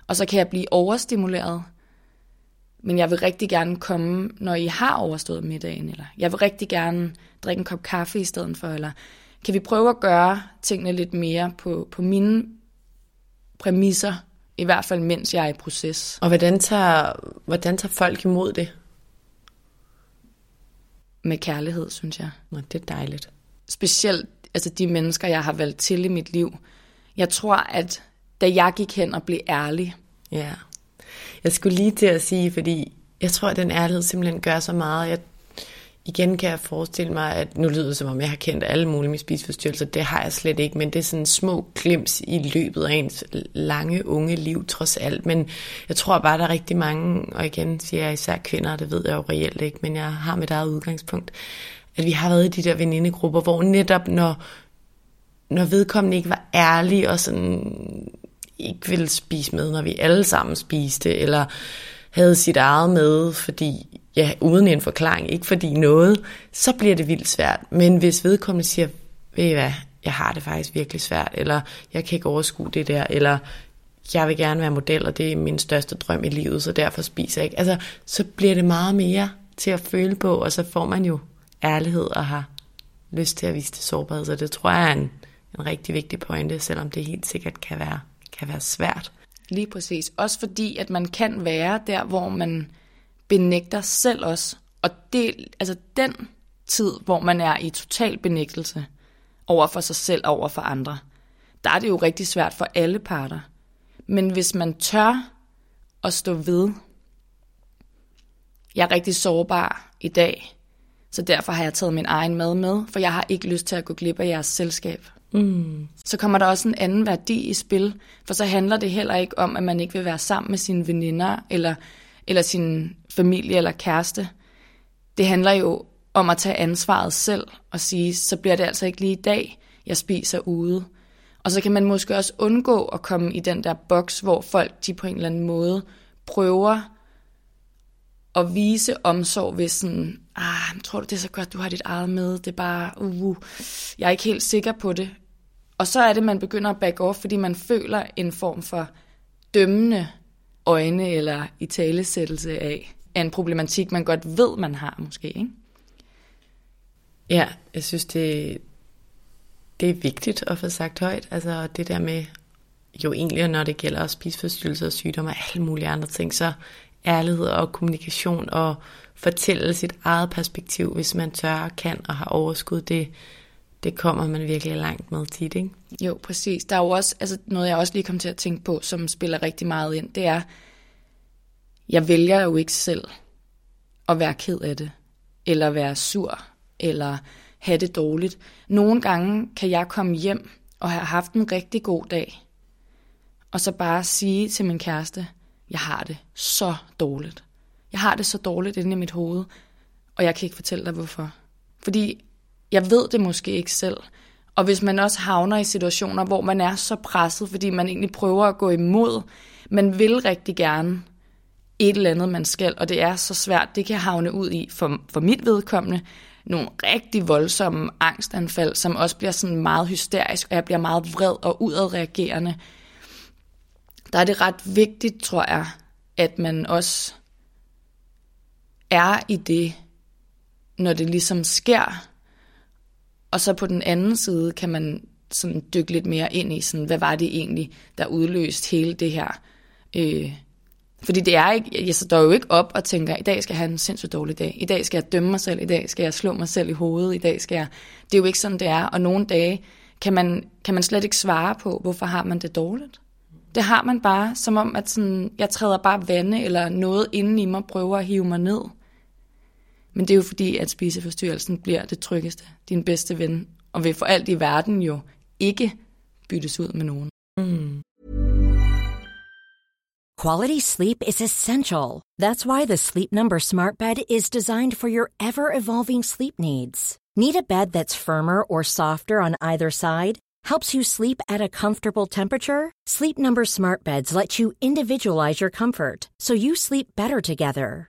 Og så kan jeg blive overstimuleret. Men jeg vil rigtig gerne komme, når I har overstået middagen. Eller jeg vil rigtig gerne drikke en kop kaffe i stedet for. Eller kan vi prøve at gøre tingene lidt mere på, på mine præmisser, i hvert fald mens jeg er i proces. Og hvordan tager, hvordan tager folk imod det? Med kærlighed, synes jeg. Nå, det er dejligt. Specielt altså de mennesker, jeg har valgt til i mit liv. Jeg tror, at da jeg gik hen og blev ærlig, ja. Jeg skulle lige til at sige, fordi jeg tror, at den ærlighed simpelthen gør så meget. Jeg, igen kan jeg forestille mig, at nu lyder det som om, jeg har kendt alle mulige med spiseforstyrrelser. Det har jeg slet ikke, men det er sådan små glims i løbet af ens lange, unge liv, trods alt. Men jeg tror bare, der er rigtig mange, og igen siger jeg især kvinder, det ved jeg jo reelt ikke, men jeg har mit eget udgangspunkt, at vi har været i de der venindegrupper, hvor netop når, når vedkommende ikke var ærlig og sådan ikke ville spise med, når vi alle sammen spiste, eller havde sit eget med, fordi, ja, uden en forklaring, ikke fordi noget, så bliver det vildt svært. Men hvis vedkommende siger, ved I hvad, jeg har det faktisk virkelig svært, eller jeg kan ikke overskue det der, eller jeg vil gerne være model, og det er min største drøm i livet, så derfor spiser jeg ikke. Altså, så bliver det meget mere til at føle på, og så får man jo ærlighed og har lyst til at vise det sårbarhed. Så det tror jeg er en, en rigtig vigtig pointe, selvom det helt sikkert kan være, kan være svært. Lige præcis. Også fordi, at man kan være der, hvor man benægter selv også. Og det, altså den tid, hvor man er i total benægtelse over for sig selv og over for andre, der er det jo rigtig svært for alle parter. Men hvis man tør at stå ved, jeg er rigtig sårbar i dag, så derfor har jeg taget min egen mad med, for jeg har ikke lyst til at gå glip af jeres selskab. Mm. Så kommer der også en anden værdi i spil, for så handler det heller ikke om, at man ikke vil være sammen med sine veninder, eller, eller sin familie eller kæreste. Det handler jo om at tage ansvaret selv og sige, så bliver det altså ikke lige i dag, jeg spiser ude. Og så kan man måske også undgå at komme i den der boks, hvor folk de på en eller anden måde prøver at vise omsorg ved sådan, ah, tror du det er så godt, du har dit eget med, det er bare, uh, jeg er ikke helt sikker på det. Og så er det, man begynder at back off, fordi man føler en form for dømmende øjne eller i talesættelse af, af en problematik, man godt ved, man har måske, ikke? Ja, jeg synes, det, det er vigtigt at få sagt højt. Altså det der med, jo egentlig når det gælder spiseforstyrrelser og sygdomme og alle mulige andre ting, så ærlighed og kommunikation og fortælle sit eget perspektiv, hvis man tør og kan og har overskud, det, det kommer man virkelig langt med tit, ikke? Jo, præcis. Der er jo også altså noget, jeg også lige kom til at tænke på, som spiller rigtig meget ind, det er, jeg vælger jo ikke selv at være ked af det, eller være sur, eller have det dårligt. Nogle gange kan jeg komme hjem og have haft en rigtig god dag, og så bare sige til min kæreste, jeg har det så dårligt. Jeg har det så dårligt inde i mit hoved, og jeg kan ikke fortælle dig hvorfor. Fordi jeg ved det måske ikke selv. Og hvis man også havner i situationer, hvor man er så presset, fordi man egentlig prøver at gå imod, man vil rigtig gerne et eller andet, man skal, og det er så svært, det kan havne ud i, for, for mit vedkommende, nogle rigtig voldsomme angstanfald, som også bliver sådan meget hysterisk, og jeg bliver meget vred og udadreagerende. Der er det ret vigtigt, tror jeg, at man også er i det, når det ligesom sker. Og så på den anden side kan man sådan dykke lidt mere ind i, sådan, hvad var det egentlig, der udløste hele det her. Øh, fordi det er ikke, jeg står jo ikke op og tænker, i dag skal jeg have en sindssygt dårlig dag. I dag skal jeg dømme mig selv. I dag skal jeg slå mig selv i hovedet. I dag skal jeg... Det er jo ikke sådan, det er. Og nogle dage kan man, kan man slet ikke svare på, hvorfor har man det dårligt. Det har man bare, som om, at sådan, jeg træder bare vande, eller noget inden i mig prøver at hive mig ned. Men det er jo fordi, at spiseforstyrrelsen bliver det tryggeste, din bedste ven, og vil for alt i verden jo ikke byttes ud med nogen. Mm. Quality sleep is essential. That's why the Sleep Number smart bed is designed for your ever-evolving sleep needs. Need a bed that's firmer or softer on either side? Helps you sleep at a comfortable temperature? Sleep Number smart beds let you individualize your comfort so you sleep better together.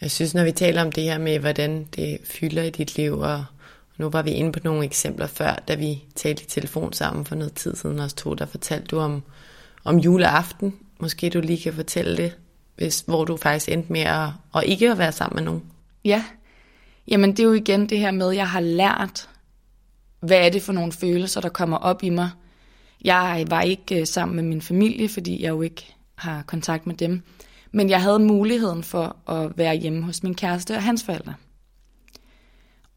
Jeg synes, når vi taler om det her med, hvordan det fylder i dit liv, og nu var vi inde på nogle eksempler før, da vi talte i telefon sammen for noget tid siden, os to, der fortalte du om, om juleaften. Måske du lige kan fortælle det, hvis, hvor du faktisk endte med at, at ikke at være sammen med nogen. Ja, jamen det er jo igen det her med, at jeg har lært, hvad er det for nogle følelser, der kommer op i mig. Jeg var ikke øh, sammen med min familie, fordi jeg jo ikke har kontakt med dem. Men jeg havde muligheden for at være hjemme hos min kæreste og hans forældre.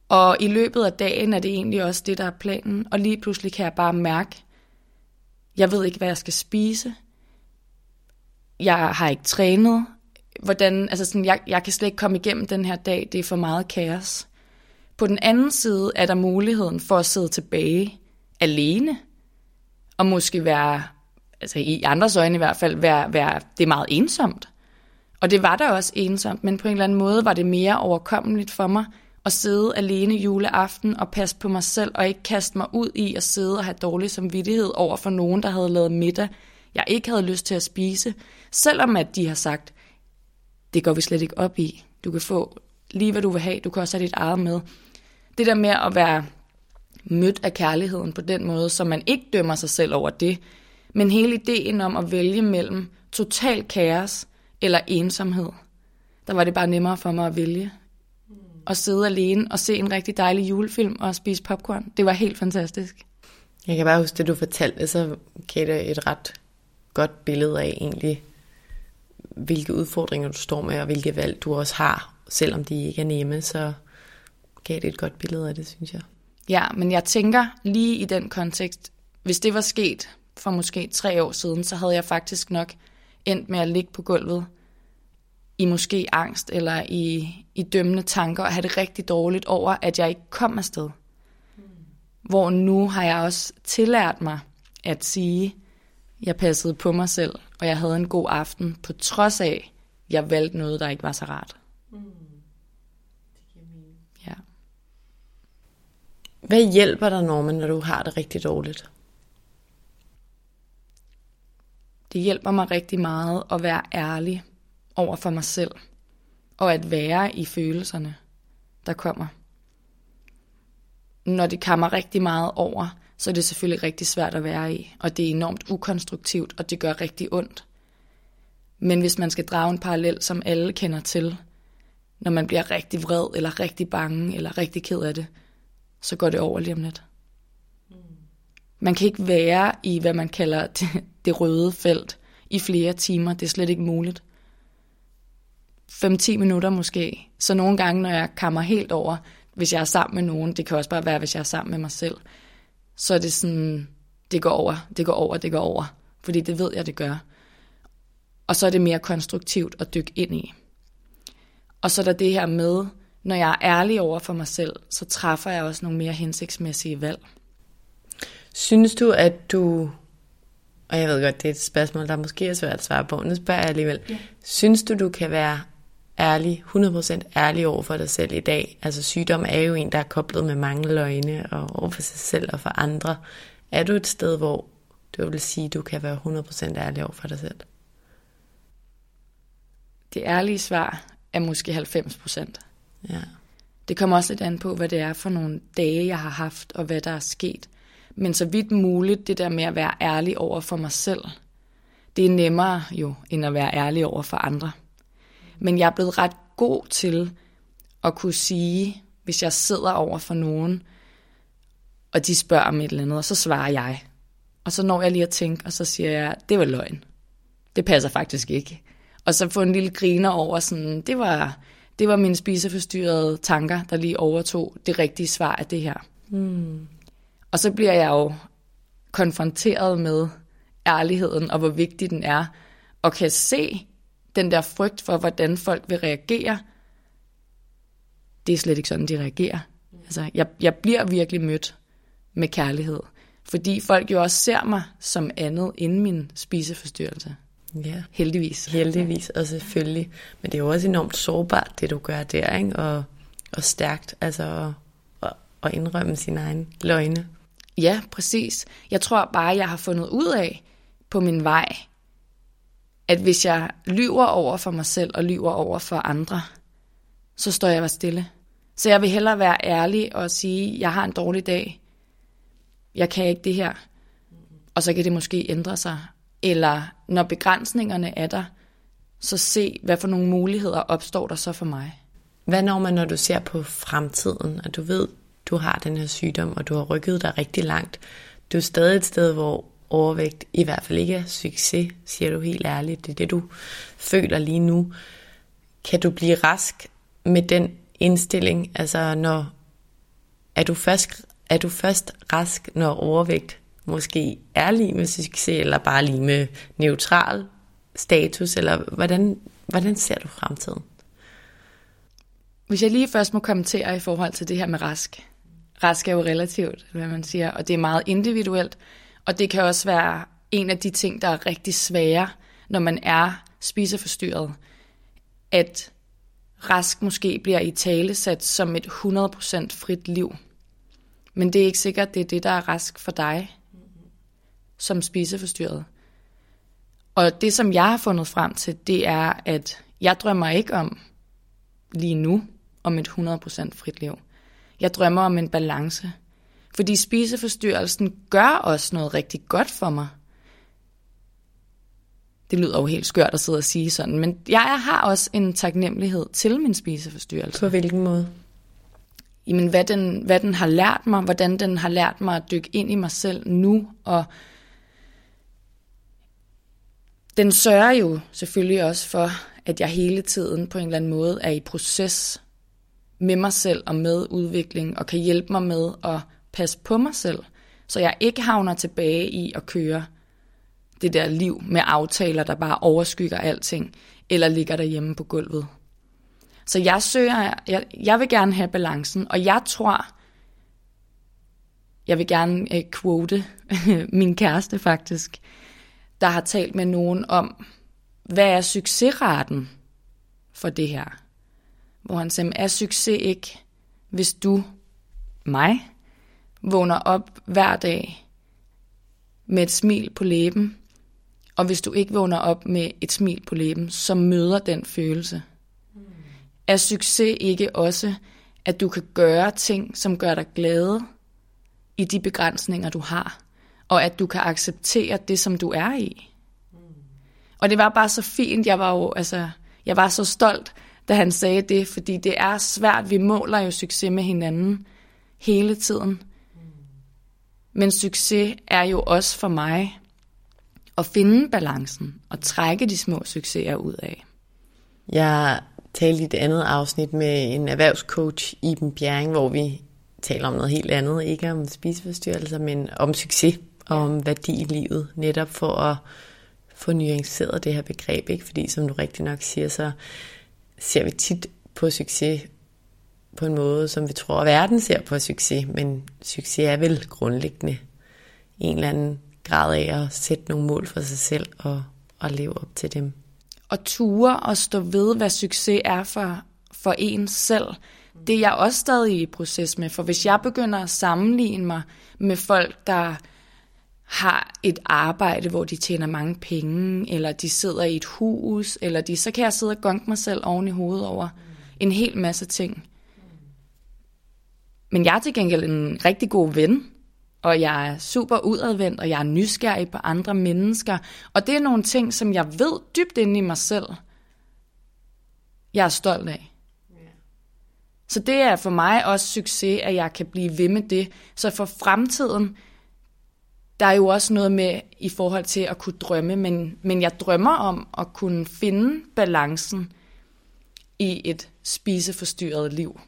Og i løbet af dagen er det egentlig også det, der er planen. Og lige pludselig kan jeg bare mærke, jeg ved ikke, hvad jeg skal spise. Jeg har ikke trænet. Hvordan, altså sådan, jeg, jeg kan slet ikke komme igennem den her dag. Det er for meget kaos. På den anden side er der muligheden for at sidde tilbage alene. Og måske være, altså i andres øjne i hvert fald, være, være, det er meget ensomt. Og det var da også ensomt, men på en eller anden måde var det mere overkommeligt for mig at sidde alene juleaften og passe på mig selv, og ikke kaste mig ud i at sidde og have dårlig samvittighed over for nogen, der havde lavet middag, jeg ikke havde lyst til at spise, selvom at de har sagt, det går vi slet ikke op i. Du kan få lige hvad du vil have, du kan også have dit eget med. Det der med at være mødt af kærligheden på den måde, så man ikke dømmer sig selv over det, men hele ideen om at vælge mellem total kaos eller ensomhed, der var det bare nemmere for mig at vælge. At sidde alene og se en rigtig dejlig julefilm og spise popcorn. Det var helt fantastisk. Jeg kan bare huske det, du fortalte, så gav det et ret godt billede af egentlig, hvilke udfordringer du står med, og hvilke valg du også har, selvom de ikke er nemme, så gav det et godt billede af det, synes jeg. Ja, men jeg tænker lige i den kontekst, hvis det var sket for måske tre år siden, så havde jeg faktisk nok endt med at ligge på gulvet i måske angst eller i, i dømmende tanker og have det rigtig dårligt over, at jeg ikke kom afsted. Mm. Hvor nu har jeg også tillært mig at sige, jeg passede på mig selv, og jeg havde en god aften, på trods af, jeg valgte noget, der ikke var så rart. Mm. Ja. Hvad hjælper dig, Norman, når du har det rigtig dårligt? Det hjælper mig rigtig meget at være ærlig over for mig selv, og at være i følelserne, der kommer. Når det kammer rigtig meget over, så er det selvfølgelig rigtig svært at være i, og det er enormt ukonstruktivt, og det gør rigtig ondt. Men hvis man skal drage en parallel, som alle kender til, når man bliver rigtig vred, eller rigtig bange, eller rigtig ked af det, så går det over lige om lidt. Man kan ikke være i, hvad man kalder det, det røde felt i flere timer. Det er slet ikke muligt. 5-10 minutter måske. Så nogle gange, når jeg kammer helt over, hvis jeg er sammen med nogen, det kan også bare være, hvis jeg er sammen med mig selv, så er det sådan, det går over, det går over, det går over. Fordi det ved jeg, det gør. Og så er det mere konstruktivt at dykke ind i. Og så er der det her med, når jeg er ærlig over for mig selv, så træffer jeg også nogle mere hensigtsmæssige valg. Synes du, at du, og jeg ved godt, det er et spørgsmål, der måske er svært at svare på, nu spørger jeg alligevel, ja. synes du, du kan være ærlig, 100% ærlig over for dig selv i dag? Altså sygdom er jo en, der er koblet med mange løgne og over for sig selv og for andre. Er du et sted, hvor du vil sige, du kan være 100% ærlig over for dig selv? Det ærlige svar er måske 90%. Ja. Det kommer også lidt an på, hvad det er for nogle dage, jeg har haft, og hvad der er sket. Men så vidt muligt, det der med at være ærlig over for mig selv, det er nemmere jo, end at være ærlig over for andre. Men jeg er blevet ret god til at kunne sige, hvis jeg sidder over for nogen, og de spørger om et eller andet, og så svarer jeg. Og så når jeg lige at tænke, og så siger jeg, det var løgn. Det passer faktisk ikke. Og så få en lille griner over sådan, det var, det var mine spiseforstyrrede tanker, der lige overtog det rigtige svar af det her. Mm. Og så bliver jeg jo konfronteret med ærligheden, og hvor vigtig den er, og kan se den der frygt for, hvordan folk vil reagere. Det er slet ikke sådan, de reagerer. Altså, jeg, jeg bliver virkelig mødt med kærlighed. Fordi folk jo også ser mig som andet end min spiseforstyrrelse. Ja. Heldigvis. Heldigvis, og selvfølgelig. Men det er jo også enormt sårbart, det du gør der, ikke? Og, og stærkt, altså at, at indrømme sine egne løgne. Ja, præcis. Jeg tror bare, jeg har fundet ud af på min vej, at hvis jeg lyver over for mig selv og lyver over for andre, så står jeg bare stille. Så jeg vil hellere være ærlig og sige, jeg har en dårlig dag. Jeg kan ikke det her. Og så kan det måske ændre sig. Eller når begrænsningerne er der, så se, hvad for nogle muligheder opstår der så for mig. Hvad når man, når du ser på fremtiden, og du ved, du har den her sygdom, og du har rykket dig rigtig langt. Du er stadig et sted, hvor overvægt i hvert fald ikke er succes, siger du helt ærligt. Det er det, du føler lige nu. Kan du blive rask med den indstilling? Altså, når er du først, er du først rask, når overvægt måske er lige med succes, eller bare lige med neutral status, eller hvordan, hvordan ser du fremtiden? Hvis jeg lige først må kommentere i forhold til det her med rask. Rask er jo relativt, hvad man siger, og det er meget individuelt, og det kan også være en af de ting, der er rigtig svære, når man er spiseforstyrret, at rask måske bliver i tale sat som et 100% frit liv. Men det er ikke sikkert, det er det, der er rask for dig som spiseforstyrret. Og det, som jeg har fundet frem til, det er, at jeg drømmer ikke om lige nu om et 100% frit liv. Jeg drømmer om en balance. Fordi spiseforstyrrelsen gør også noget rigtig godt for mig. Det lyder jo helt skørt at sidde og sige sådan, men jeg har også en taknemmelighed til min spiseforstyrrelse. På hvilken måde? Jamen, hvad den, hvad den har lært mig, hvordan den har lært mig at dykke ind i mig selv nu, og den sørger jo selvfølgelig også for, at jeg hele tiden på en eller anden måde er i proces med mig selv og med udvikling, og kan hjælpe mig med at passe på mig selv, så jeg ikke havner tilbage i at køre det der liv med aftaler, der bare overskygger alting, eller ligger derhjemme på gulvet. Så jeg søger, jeg, jeg vil gerne have balancen, og jeg tror, jeg vil gerne øh, quote min kæreste faktisk, der har talt med nogen om, hvad er succesraten for det her? Hvor han sagde, er succes ikke, hvis du, mig, vågner op hver dag med et smil på læben, og hvis du ikke vågner op med et smil på læben, så møder den følelse. Mm. Er succes ikke også, at du kan gøre ting, som gør dig glade i de begrænsninger, du har, og at du kan acceptere det, som du er i? Mm. Og det var bare så fint, jeg var jo, altså, jeg var så stolt, da han sagde det, fordi det er svært, vi måler jo succes med hinanden hele tiden. Men succes er jo også for mig at finde balancen og trække de små succeser ud af. Jeg talte i det andet afsnit med en erhvervscoach, Iben Bjerring, hvor vi taler om noget helt andet. Ikke om spiseforstyrrelser, men om succes og om værdi i livet. Netop for at få nuanceret det her begreb. Ikke? Fordi som du rigtig nok siger, så ser vi tit på succes på en måde, som vi tror, at verden ser på succes, men succes er vel grundlæggende en eller anden grad af at sætte nogle mål for sig selv og, og leve op til dem. Og ture og stå ved, hvad succes er for, for en selv, det er jeg også stadig i proces med. For hvis jeg begynder at sammenligne mig med folk, der har et arbejde, hvor de tjener mange penge, eller de sidder i et hus, eller de, så kan jeg sidde og gonke mig selv oven i hovedet over en hel masse ting. Men jeg er til gengæld en rigtig god ven, og jeg er super udadvendt, og jeg er nysgerrig på andre mennesker. Og det er nogle ting, som jeg ved dybt inde i mig selv, jeg er stolt af. Så det er for mig også succes, at jeg kan blive ved med det. Så for fremtiden, der er jo også noget med i forhold til at kunne drømme, men, men jeg drømmer om at kunne finde balancen i et spiseforstyrret liv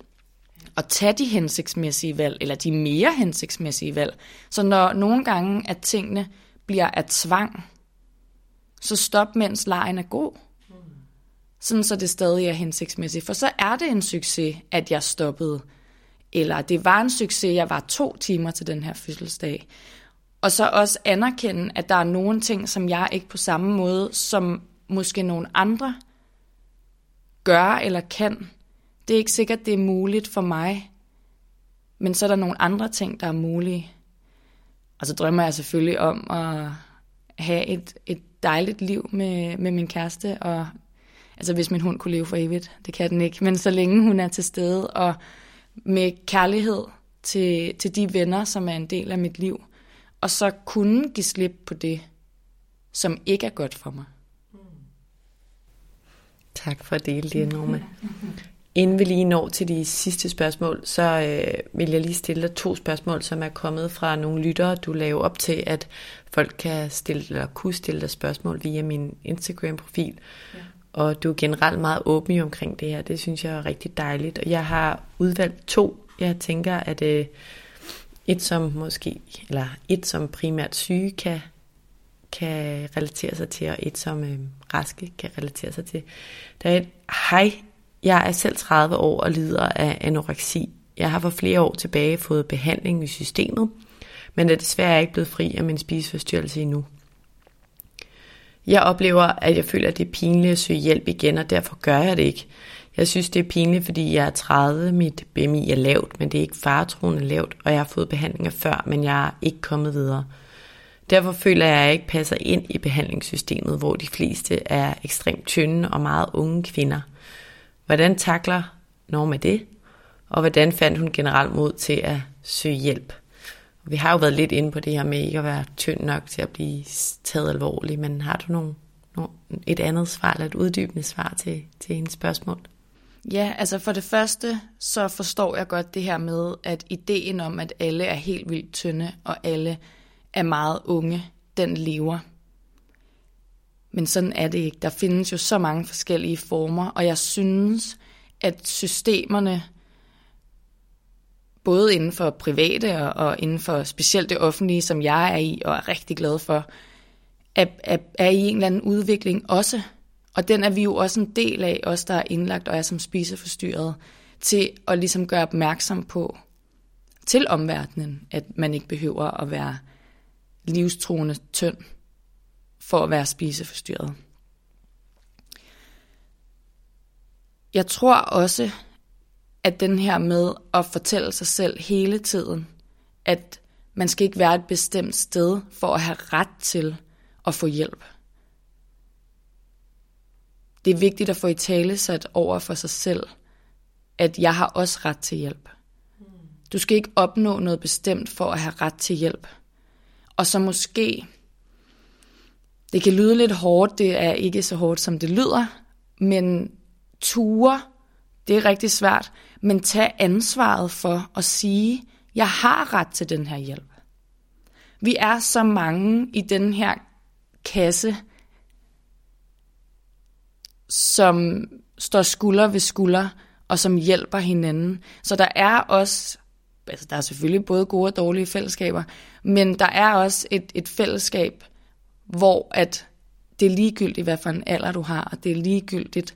at tage de hensigtsmæssige valg, eller de mere hensigtsmæssige valg. Så når nogle gange, at tingene bliver af tvang, så stop, mens lejen er god. Sådan så det stadig er hensigtsmæssigt. For så er det en succes, at jeg stoppede. Eller det var en succes, jeg var to timer til den her fødselsdag. Og så også anerkende, at der er nogle ting, som jeg ikke på samme måde, som måske nogle andre gør eller kan. Det er ikke sikkert, det er muligt for mig, men så er der nogle andre ting, der er mulige. Og så drømmer jeg selvfølgelig om at have et, et dejligt liv med, med min kæreste, og altså hvis min hund kunne leve for evigt, det kan den ikke, men så længe hun er til stede, og med kærlighed til, til de venner, som er en del af mit liv, og så kunne give slip på det, som ikke er godt for mig. Tak for at dele det, Norma. Inden vi lige når til de sidste spørgsmål, så øh, vil jeg lige stille dig to spørgsmål, som er kommet fra nogle lyttere. Du laver op til, at folk kan stille eller kunne stille dig spørgsmål via min Instagram-profil. Ja. Og du er generelt meget åben omkring det her. Det synes jeg er rigtig dejligt. Og jeg har udvalgt to. Jeg tænker, at øh, et som måske, eller et som primært syge kan, kan relatere sig til, og et som øh, raske kan relatere sig til. Der er et, hej, jeg er selv 30 år og lider af anoreksi. Jeg har for flere år tilbage fået behandling i systemet, men er desværre ikke blevet fri af min spiseforstyrrelse endnu. Jeg oplever, at jeg føler, at det er pinligt at søge hjælp igen, og derfor gør jeg det ikke. Jeg synes, det er pinligt, fordi jeg er 30, mit BMI er lavt, men det er ikke faretroende lavt, og jeg har fået behandlinger før, men jeg er ikke kommet videre. Derfor føler jeg, at jeg ikke passer ind i behandlingssystemet, hvor de fleste er ekstremt tynde og meget unge kvinder. Hvordan takler Norma det? Og hvordan fandt hun generelt mod til at søge hjælp? Vi har jo været lidt inde på det her med ikke at være tynd nok til at blive taget alvorligt, men har du nogen, nogen, et andet svar eller et uddybende svar til, til hendes spørgsmål? Ja, altså for det første, så forstår jeg godt det her med, at ideen om, at alle er helt vildt tynde, og alle er meget unge, den lever. Men sådan er det ikke. Der findes jo så mange forskellige former, og jeg synes, at systemerne, både inden for private og, inden for specielt det offentlige, som jeg er i og er rigtig glad for, er, er, er i en eller anden udvikling også. Og den er vi jo også en del af, os der er indlagt og er som spiseforstyrret, til at ligesom gøre opmærksom på til omverdenen, at man ikke behøver at være livstruende tynd for at være spiseforstyrret. Jeg tror også, at den her med at fortælle sig selv hele tiden, at man skal ikke være et bestemt sted for at have ret til at få hjælp. Det er vigtigt at få i tale sat over for sig selv, at jeg har også ret til hjælp. Du skal ikke opnå noget bestemt for at have ret til hjælp. Og så måske det kan lyde lidt hårdt, det er ikke så hårdt, som det lyder, men ture, det er rigtig svært, men tag ansvaret for at sige, jeg har ret til den her hjælp. Vi er så mange i den her kasse, som står skulder ved skulder, og som hjælper hinanden. Så der er også, altså der er selvfølgelig både gode og dårlige fællesskaber, men der er også et, et fællesskab, hvor at det er ligegyldigt, hvad for en alder du har, og det er ligegyldigt,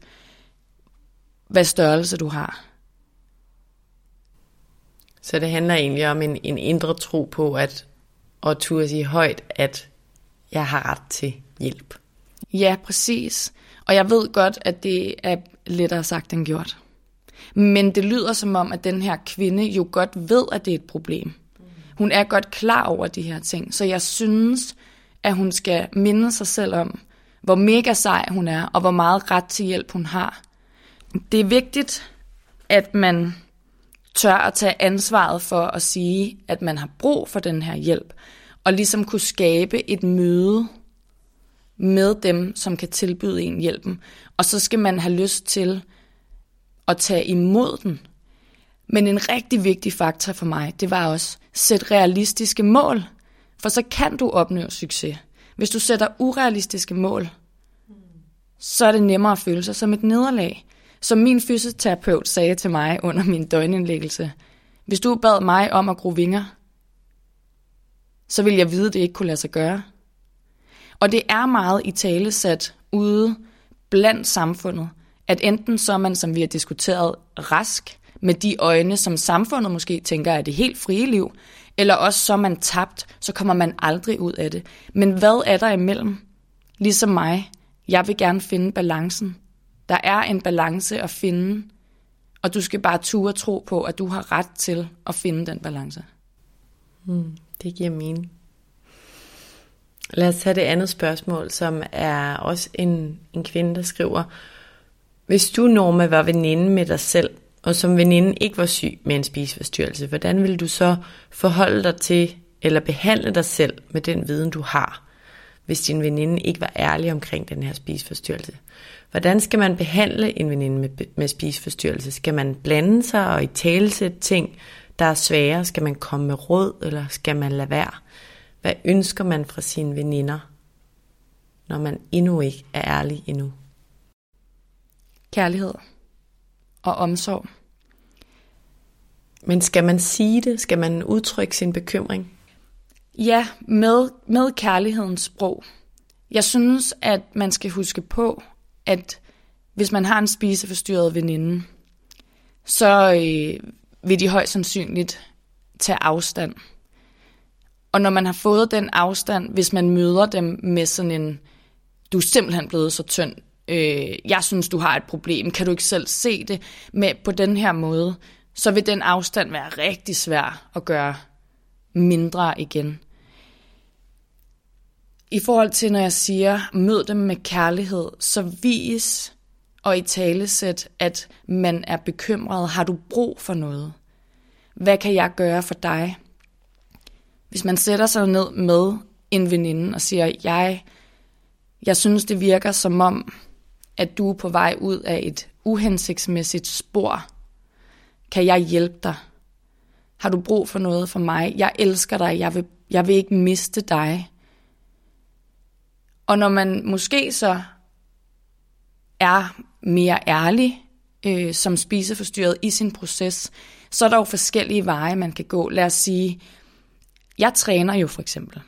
hvad størrelse du har. Så det handler egentlig om en, en indre tro på, at at turde sige højt, at jeg har ret til hjælp. Ja, præcis. Og jeg ved godt, at det er lettere sagt end gjort. Men det lyder som om, at den her kvinde jo godt ved, at det er et problem. Hun er godt klar over de her ting. Så jeg synes, at hun skal minde sig selv om, hvor mega sej hun er, og hvor meget ret til hjælp hun har. Det er vigtigt, at man tør at tage ansvaret for at sige, at man har brug for den her hjælp, og ligesom kunne skabe et møde med dem, som kan tilbyde en hjælpen. Og så skal man have lyst til at tage imod den. Men en rigtig vigtig faktor for mig, det var også sæt realistiske mål. For så kan du opnå succes. Hvis du sætter urealistiske mål, så er det nemmere at føle sig som et nederlag. Som min fysioterapeut sagde til mig under min døgnindlæggelse, hvis du bad mig om at gro vinger, så vil jeg vide, at det ikke kunne lade sig gøre. Og det er meget i tale sat ude blandt samfundet, at enten så er man, som vi har diskuteret, rask, med de øjne, som samfundet måske tænker er det helt frie liv, eller også så er man tabt, så kommer man aldrig ud af det. Men hvad er der imellem? Ligesom mig, jeg vil gerne finde balancen. Der er en balance at finde, og du skal bare ture og tro på, at du har ret til at finde den balance. Hmm, det giver mening. Lad os tage det andet spørgsmål, som er også en, en kvinde, der skriver, hvis du, Norma, var veninde med dig selv, og som veninde ikke var syg med en spiseforstyrrelse, hvordan ville du så forholde dig til eller behandle dig selv med den viden, du har, hvis din veninde ikke var ærlig omkring den her spiseforstyrrelse? Hvordan skal man behandle en veninde med, med spiseforstyrrelse? Skal man blande sig og i tale ting, der er svære? Skal man komme med råd, eller skal man lade være? Hvad ønsker man fra sine veninder, når man endnu ikke er ærlig endnu? Kærlighed og omsorg. Men skal man sige det? Skal man udtrykke sin bekymring? Ja, med, med kærlighedens sprog. Jeg synes, at man skal huske på, at hvis man har en spiseforstyrret veninde, så øh, vil de højst sandsynligt tage afstand. Og når man har fået den afstand, hvis man møder dem med sådan en, du er simpelthen blevet så tynd, øh, jeg synes, du har et problem, kan du ikke selv se det med på den her måde, så vil den afstand være rigtig svær at gøre mindre igen. I forhold til, når jeg siger, mød dem med kærlighed, så vis og i talesæt, at man er bekymret. Har du brug for noget? Hvad kan jeg gøre for dig? Hvis man sætter sig ned med en veninde og siger, jeg, jeg synes, det virker som om, at du er på vej ud af et uhensigtsmæssigt spor. Kan jeg hjælpe dig? Har du brug for noget for mig? Jeg elsker dig. Jeg vil, jeg vil ikke miste dig. Og når man måske så er mere ærlig øh, som spiseforstyrret i sin proces, så er der jo forskellige veje, man kan gå. Lad os sige, jeg træner jo for eksempel.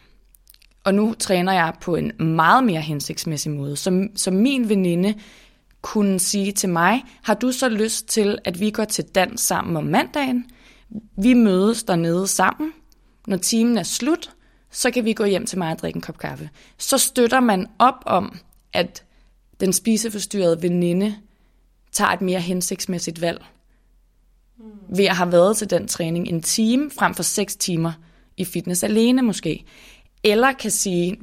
Og nu træner jeg på en meget mere hensigtsmæssig måde. Så, så min veninde kunne sige til mig, har du så lyst til, at vi går til dans sammen om mandagen? Vi mødes dernede sammen. Når timen er slut, så kan vi gå hjem til mig og drikke en kop kaffe. Så støtter man op om, at den spiseforstyrrede veninde tager et mere hensigtsmæssigt valg. Ved at have været til den træning en time frem for seks timer i fitness alene måske. Eller kan sige,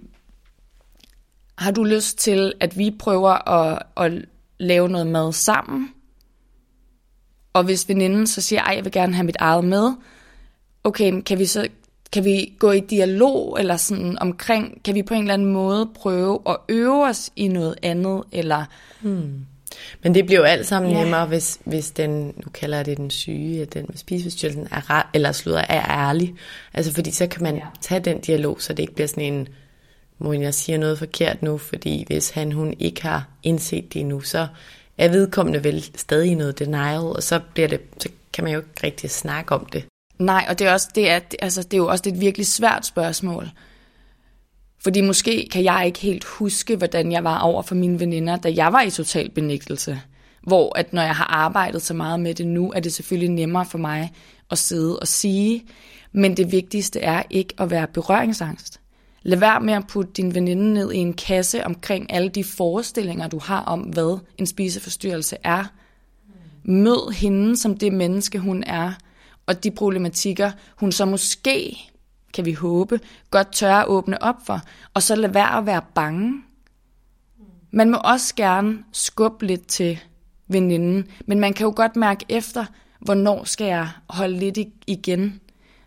har du lyst til, at vi prøver at, at lave noget mad sammen? Og hvis veninden så siger, at jeg vil gerne have mit eget med, okay, kan vi så kan vi gå i dialog eller sådan omkring, kan vi på en eller anden måde prøve at øve os i noget andet, eller... Hmm. Men det bliver jo alt sammen ja. nemmere, hvis, hvis den, nu kalder jeg det den syge, den med spiseforstyrrelsen, er, eller slutter, er ærlig. Altså fordi så kan man ja. tage den dialog, så det ikke bliver sådan en, må jeg siger noget forkert nu, fordi hvis han, hun ikke har indset det endnu, så er vedkommende vel stadig noget denial, og så, bliver det, så kan man jo ikke rigtig snakke om det. Nej, og det er, også, det, er, altså, det er jo også et virkelig svært spørgsmål. Fordi måske kan jeg ikke helt huske, hvordan jeg var over for mine veninder, da jeg var i total benægtelse. Hvor at når jeg har arbejdet så meget med det nu, er det selvfølgelig nemmere for mig at sidde og sige. Men det vigtigste er ikke at være berøringsangst. Lad være med at putte din veninde ned i en kasse omkring alle de forestillinger, du har om, hvad en spiseforstyrrelse er. Mød hende som det menneske, hun er, og de problematikker, hun så måske kan vi håbe, godt tør at åbne op for, og så lade være at være bange. Man må også gerne skubbe lidt til veninden, men man kan jo godt mærke efter, hvornår skal jeg holde lidt igen.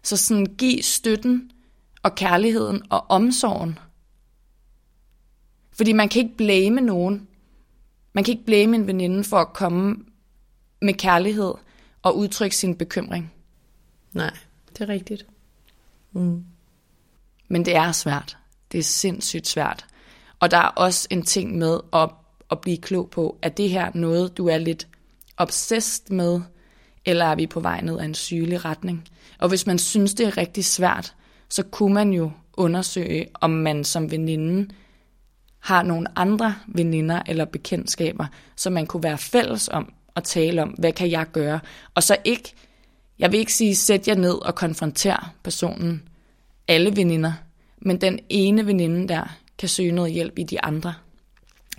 Så sådan giv støtten og kærligheden og omsorgen. Fordi man kan ikke blame nogen. Man kan ikke blame en veninde for at komme med kærlighed og udtrykke sin bekymring. Nej, det er rigtigt. Mm. Men det er svært. Det er sindssygt svært. Og der er også en ting med at, at blive klog på, at det her noget, du er lidt obsessed med, eller er vi på vej ned ad en sygelig retning? Og hvis man synes, det er rigtig svært, så kunne man jo undersøge, om man som veninde har nogle andre veninder eller bekendtskaber, som man kunne være fælles om og tale om, hvad kan jeg gøre? Og så ikke, jeg vil ikke sige, sæt jer ned og konfronter personen, alle veninder, men den ene veninde der kan søge noget hjælp i de andre.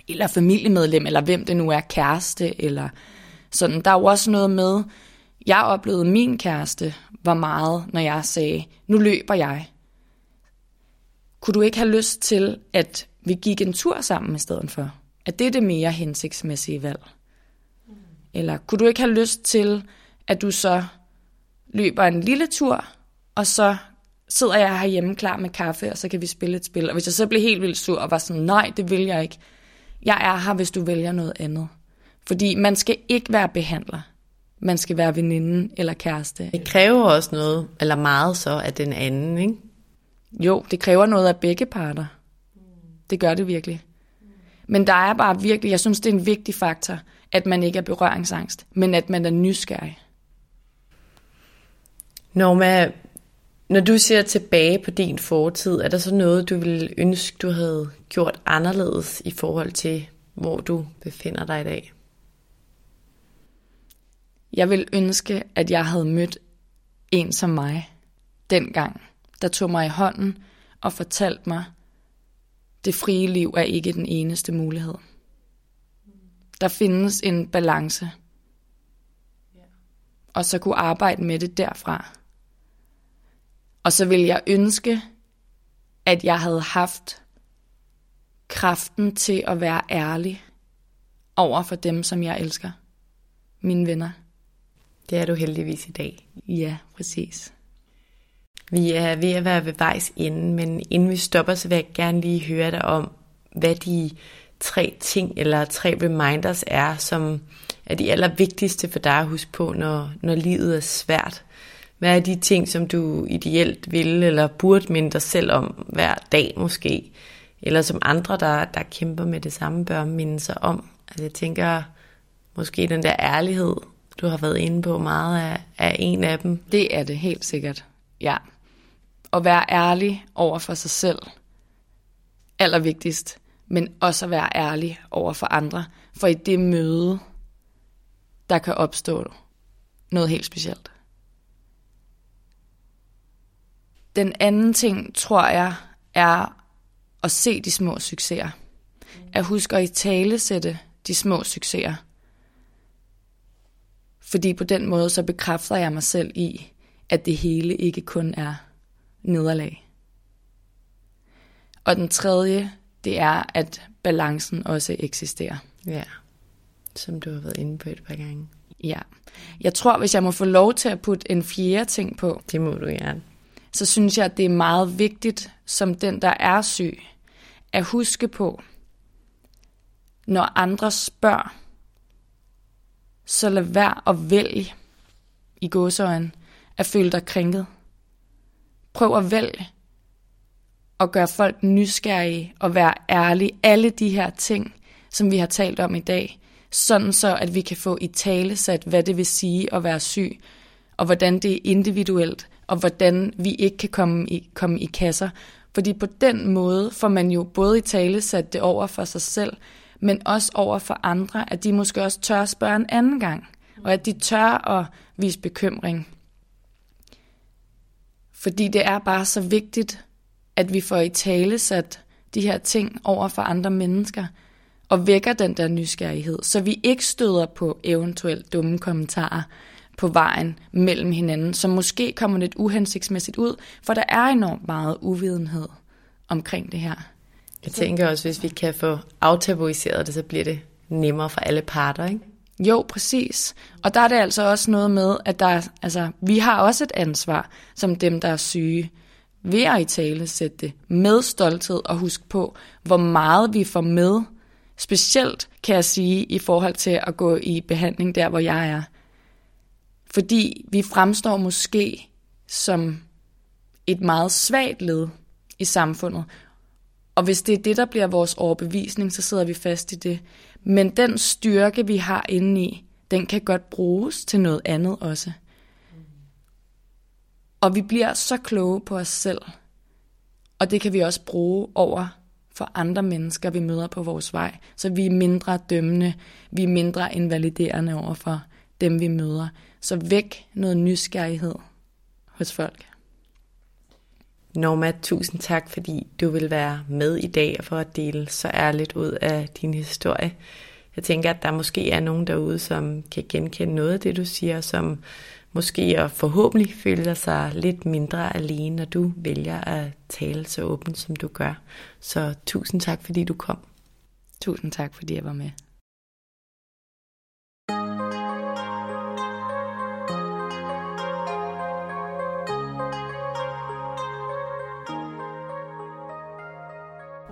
Eller familiemedlem, eller hvem det nu er, kæreste, eller sådan. Der er jo også noget med, jeg oplevede min kæreste var meget, når jeg sagde, nu løber jeg. Kunne du ikke have lyst til, at vi gik en tur sammen i stedet for? At det er det mere hensigtsmæssige valg? Eller kunne du ikke have lyst til, at du så løber en lille tur, og så sidder jeg herhjemme klar med kaffe, og så kan vi spille et spil. Og hvis jeg så bliver helt vildt sur og var sådan, nej, det vil jeg ikke. Jeg er her, hvis du vælger noget andet. Fordi man skal ikke være behandler. Man skal være veninde eller kæreste. Det kræver også noget, eller meget så, af den anden, ikke? Jo, det kræver noget af begge parter. Det gør det virkelig. Men der er bare virkelig, jeg synes, det er en vigtig faktor, at man ikke er berøringsangst, men at man er nysgerrig. Norma, når du ser tilbage på din fortid, er der så noget, du ville ønske, du havde gjort anderledes i forhold til, hvor du befinder dig i dag? Jeg vil ønske, at jeg havde mødt en som mig dengang, der tog mig i hånden og fortalte mig, det frie liv er ikke den eneste mulighed. Der findes en balance. Og så kunne arbejde med det derfra. Og så vil jeg ønske, at jeg havde haft kraften til at være ærlig over for dem, som jeg elsker. Mine venner. Det er du heldigvis i dag. Ja, præcis. Vi er ved at være ved vejs ende, men inden vi stopper, så vil jeg gerne lige høre dig om, hvad de tre ting eller tre reminders er, som er de allervigtigste for dig at huske på, når, når livet er svært. Hvad er de ting, som du ideelt vil eller burde minde dig selv om hver dag måske? Eller som andre, der, der kæmper med det samme, bør minde sig om? Altså jeg tænker, måske den der ærlighed, du har været inde på meget af, er en af dem. Det er det helt sikkert, ja. At være ærlig over for sig selv, allervigtigst, men også at være ærlig over for andre. For i det møde, der kan opstå noget helt specielt. Den anden ting, tror jeg, er at se de små succeser. At huske at i tale sætte de små succeser. Fordi på den måde, så bekræfter jeg mig selv i, at det hele ikke kun er nederlag. Og den tredje, det er, at balancen også eksisterer. Ja, som du har været inde på et par gange. Ja. Jeg tror, hvis jeg må få lov til at putte en fjerde ting på, Det må du gerne så synes jeg, at det er meget vigtigt, som den, der er syg, at huske på, når andre spørger, så lad være at vælge i godsøjen at føle dig krænket. Prøv at vælge og gøre folk nysgerrige og være ærlige. Alle de her ting, som vi har talt om i dag, sådan så, at vi kan få i tale sat, hvad det vil sige at være syg, og hvordan det er individuelt, og hvordan vi ikke kan komme i, komme i kasser. Fordi på den måde får man jo både i tale sat det over for sig selv, men også over for andre, at de måske også tør at spørge en anden gang, og at de tør at vise bekymring. Fordi det er bare så vigtigt, at vi får i tale sat de her ting over for andre mennesker, og vækker den der nysgerrighed, så vi ikke støder på eventuelt dumme kommentarer på vejen mellem hinanden, som måske kommer lidt uhensigtsmæssigt ud, for der er enormt meget uvidenhed omkring det her. Jeg tænker også, hvis vi kan få aftabuiseret det, så bliver det nemmere for alle parter, ikke? Jo, præcis. Og der er det altså også noget med, at der er, altså, vi har også et ansvar, som dem, der er syge, ved at i tale sætte det med stolthed og huske på, hvor meget vi får med. Specielt kan jeg sige i forhold til at gå i behandling der, hvor jeg er. Fordi vi fremstår måske som et meget svagt led i samfundet. Og hvis det er det, der bliver vores overbevisning, så sidder vi fast i det. Men den styrke, vi har inde i, den kan godt bruges til noget andet også. Og vi bliver så kloge på os selv. Og det kan vi også bruge over for andre mennesker, vi møder på vores vej. Så vi er mindre dømmende, vi er mindre invaliderende over for dem, vi møder. Så væk noget nysgerrighed hos folk. Norma, tusind tak, fordi du vil være med i dag for at dele så ærligt ud af din historie. Jeg tænker, at der måske er nogen derude, som kan genkende noget af det, du siger, som måske og forhåbentlig føler sig lidt mindre alene, når du vælger at tale så åbent, som du gør. Så tusind tak, fordi du kom. Tusind tak, fordi jeg var med.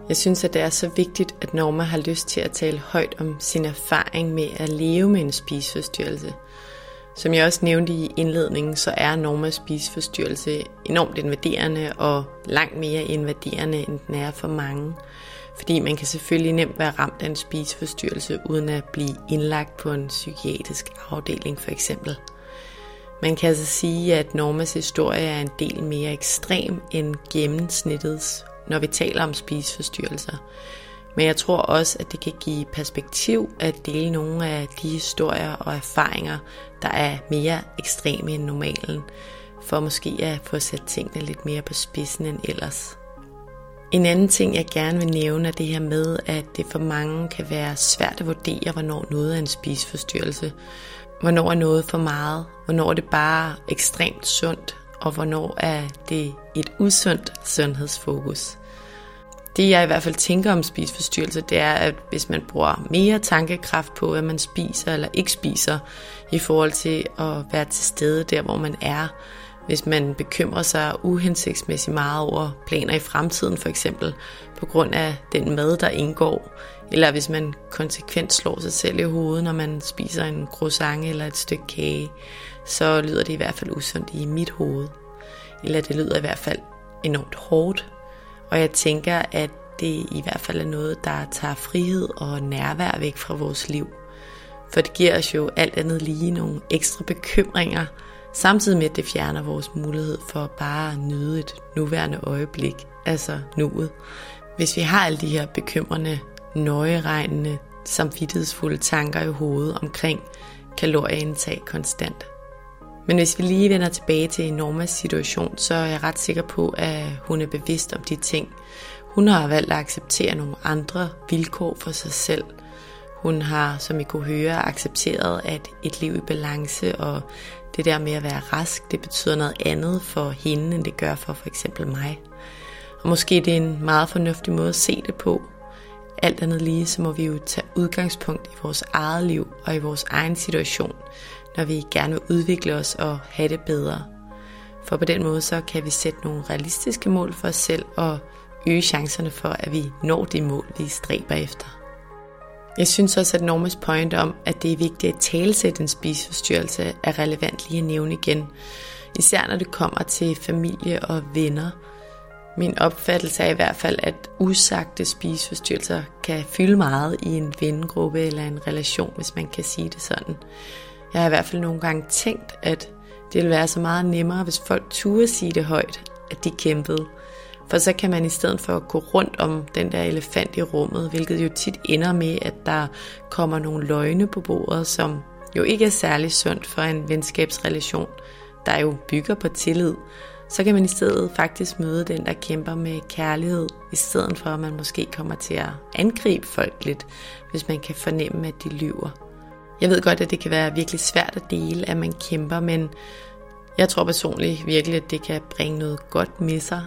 Jeg synes, at det er så vigtigt, at Norma har lyst til at tale højt om sin erfaring med at leve med en spiseforstyrrelse. Som jeg også nævnte i indledningen, så er Normas spiseforstyrrelse enormt invaderende og langt mere invaderende, end den er for mange. Fordi man kan selvfølgelig nemt være ramt af en spiseforstyrrelse uden at blive indlagt på en psykiatrisk afdeling for eksempel. Man kan altså sige, at Normas historie er en del mere ekstrem end gennemsnittets, når vi taler om spiseforstyrrelser. Men jeg tror også, at det kan give perspektiv at dele nogle af de historier og erfaringer, der er mere ekstreme end normalen, for måske at få sat tingene lidt mere på spidsen end ellers. En anden ting, jeg gerne vil nævne, er det her med, at det for mange kan være svært at vurdere, hvornår noget er en spiseforstyrrelse. Hvornår er noget for meget? Hvornår er det bare ekstremt sundt? Og hvornår er det et usundt sundhedsfokus? Det jeg i hvert fald tænker om spiseforstyrrelse, det er, at hvis man bruger mere tankekraft på, hvad man spiser eller ikke spiser, i forhold til at være til stede der, hvor man er, hvis man bekymrer sig uhensigtsmæssigt meget over planer i fremtiden for eksempel, på grund af den mad, der indgår, eller hvis man konsekvent slår sig selv i hovedet, når man spiser en croissant eller et stykke kage, så lyder det i hvert fald usundt i mit hoved. Eller det lyder i hvert fald enormt hårdt og jeg tænker, at det i hvert fald er noget, der tager frihed og nærvær væk fra vores liv. For det giver os jo alt andet lige nogle ekstra bekymringer, samtidig med at det fjerner vores mulighed for bare at nyde et nuværende øjeblik, altså nuet. Hvis vi har alle de her bekymrende, nøjeregnende, samvittighedsfulde tanker i hovedet omkring kalorieindtag konstant, men hvis vi lige vender tilbage til Normas situation, så er jeg ret sikker på, at hun er bevidst om de ting. Hun har valgt at acceptere nogle andre vilkår for sig selv. Hun har, som I kunne høre, accepteret, at et liv i balance og det der med at være rask, det betyder noget andet for hende, end det gør for for eksempel mig. Og måske det er en meget fornuftig måde at se det på. Alt andet lige, så må vi jo tage udgangspunkt i vores eget liv og i vores egen situation, når vi gerne vil udvikle os og have det bedre. For på den måde så kan vi sætte nogle realistiske mål for os selv og øge chancerne for, at vi når de mål, vi stræber efter. Jeg synes også, at Normas point om, at det er vigtigt at talesætte en spiseforstyrrelse, er relevant lige at nævne igen. Især når det kommer til familie og venner. Min opfattelse er i hvert fald, at usagte spiseforstyrrelser kan fylde meget i en vennegruppe eller en relation, hvis man kan sige det sådan. Jeg har i hvert fald nogle gange tænkt, at det ville være så meget nemmere, hvis folk turde sige det højt, at de kæmpede. For så kan man i stedet for at gå rundt om den der elefant i rummet, hvilket jo tit ender med, at der kommer nogle løgne på bordet, som jo ikke er særlig sundt for en venskabsrelation, der jo bygger på tillid, så kan man i stedet faktisk møde den, der kæmper med kærlighed, i stedet for at man måske kommer til at angribe folk lidt, hvis man kan fornemme, at de lyver. Jeg ved godt, at det kan være virkelig svært at dele, at man kæmper, men jeg tror personligt virkelig, at det kan bringe noget godt med sig.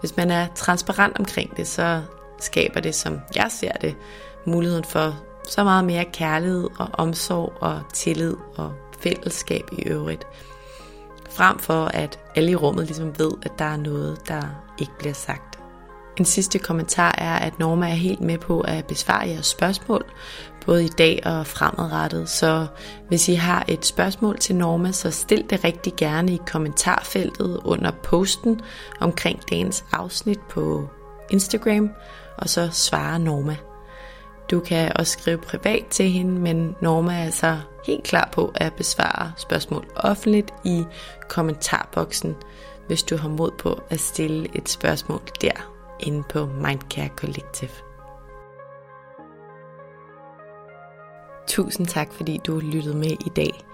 Hvis man er transparent omkring det, så skaber det, som jeg ser det, muligheden for så meget mere kærlighed og omsorg og tillid og fællesskab i øvrigt. Frem for at alle i rummet ligesom ved, at der er noget, der ikke bliver sagt. En sidste kommentar er, at Norma er helt med på at besvare jeres spørgsmål, både i dag og fremadrettet. Så hvis I har et spørgsmål til Norma, så stil det rigtig gerne i kommentarfeltet under posten omkring dagens afsnit på Instagram, og så svarer Norma. Du kan også skrive privat til hende, men Norma er altså helt klar på at besvare spørgsmål offentligt i kommentarboksen, hvis du har mod på at stille et spørgsmål der. inde på Mindcare Collective. Tusind tak, fordi du lyttede med i dag.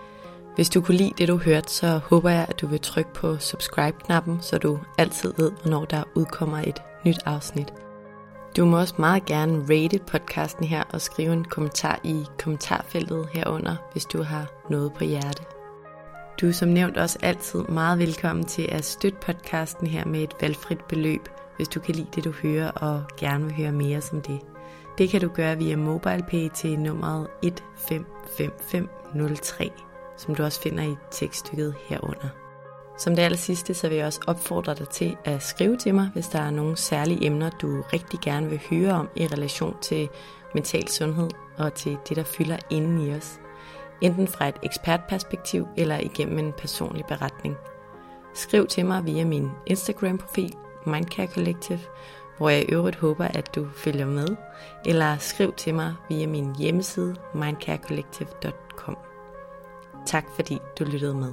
Hvis du kunne lide det, du hørte, så håber jeg, at du vil trykke på subscribe-knappen, så du altid ved, hvornår der udkommer et nyt afsnit. Du må også meget gerne rate podcasten her og skrive en kommentar i kommentarfeltet herunder, hvis du har noget på hjerte. Du er som nævnt også altid meget velkommen til at støtte podcasten her med et valgfrit beløb, hvis du kan lide det, du hører og gerne vil høre mere som det. Det kan du gøre via MobilePay til nummeret 155503, som du også finder i tekststykket herunder. Som det aller sidste, så vil jeg også opfordre dig til at skrive til mig, hvis der er nogle særlige emner, du rigtig gerne vil høre om i relation til mental sundhed og til det, der fylder inden i os. Enten fra et ekspertperspektiv eller igennem en personlig beretning. Skriv til mig via min Instagram-profil, Mindcare Collective, hvor jeg i øvrigt håber, at du følger med, eller skriv til mig via min hjemmeside mindcarecollective.com. Tak fordi du lyttede med.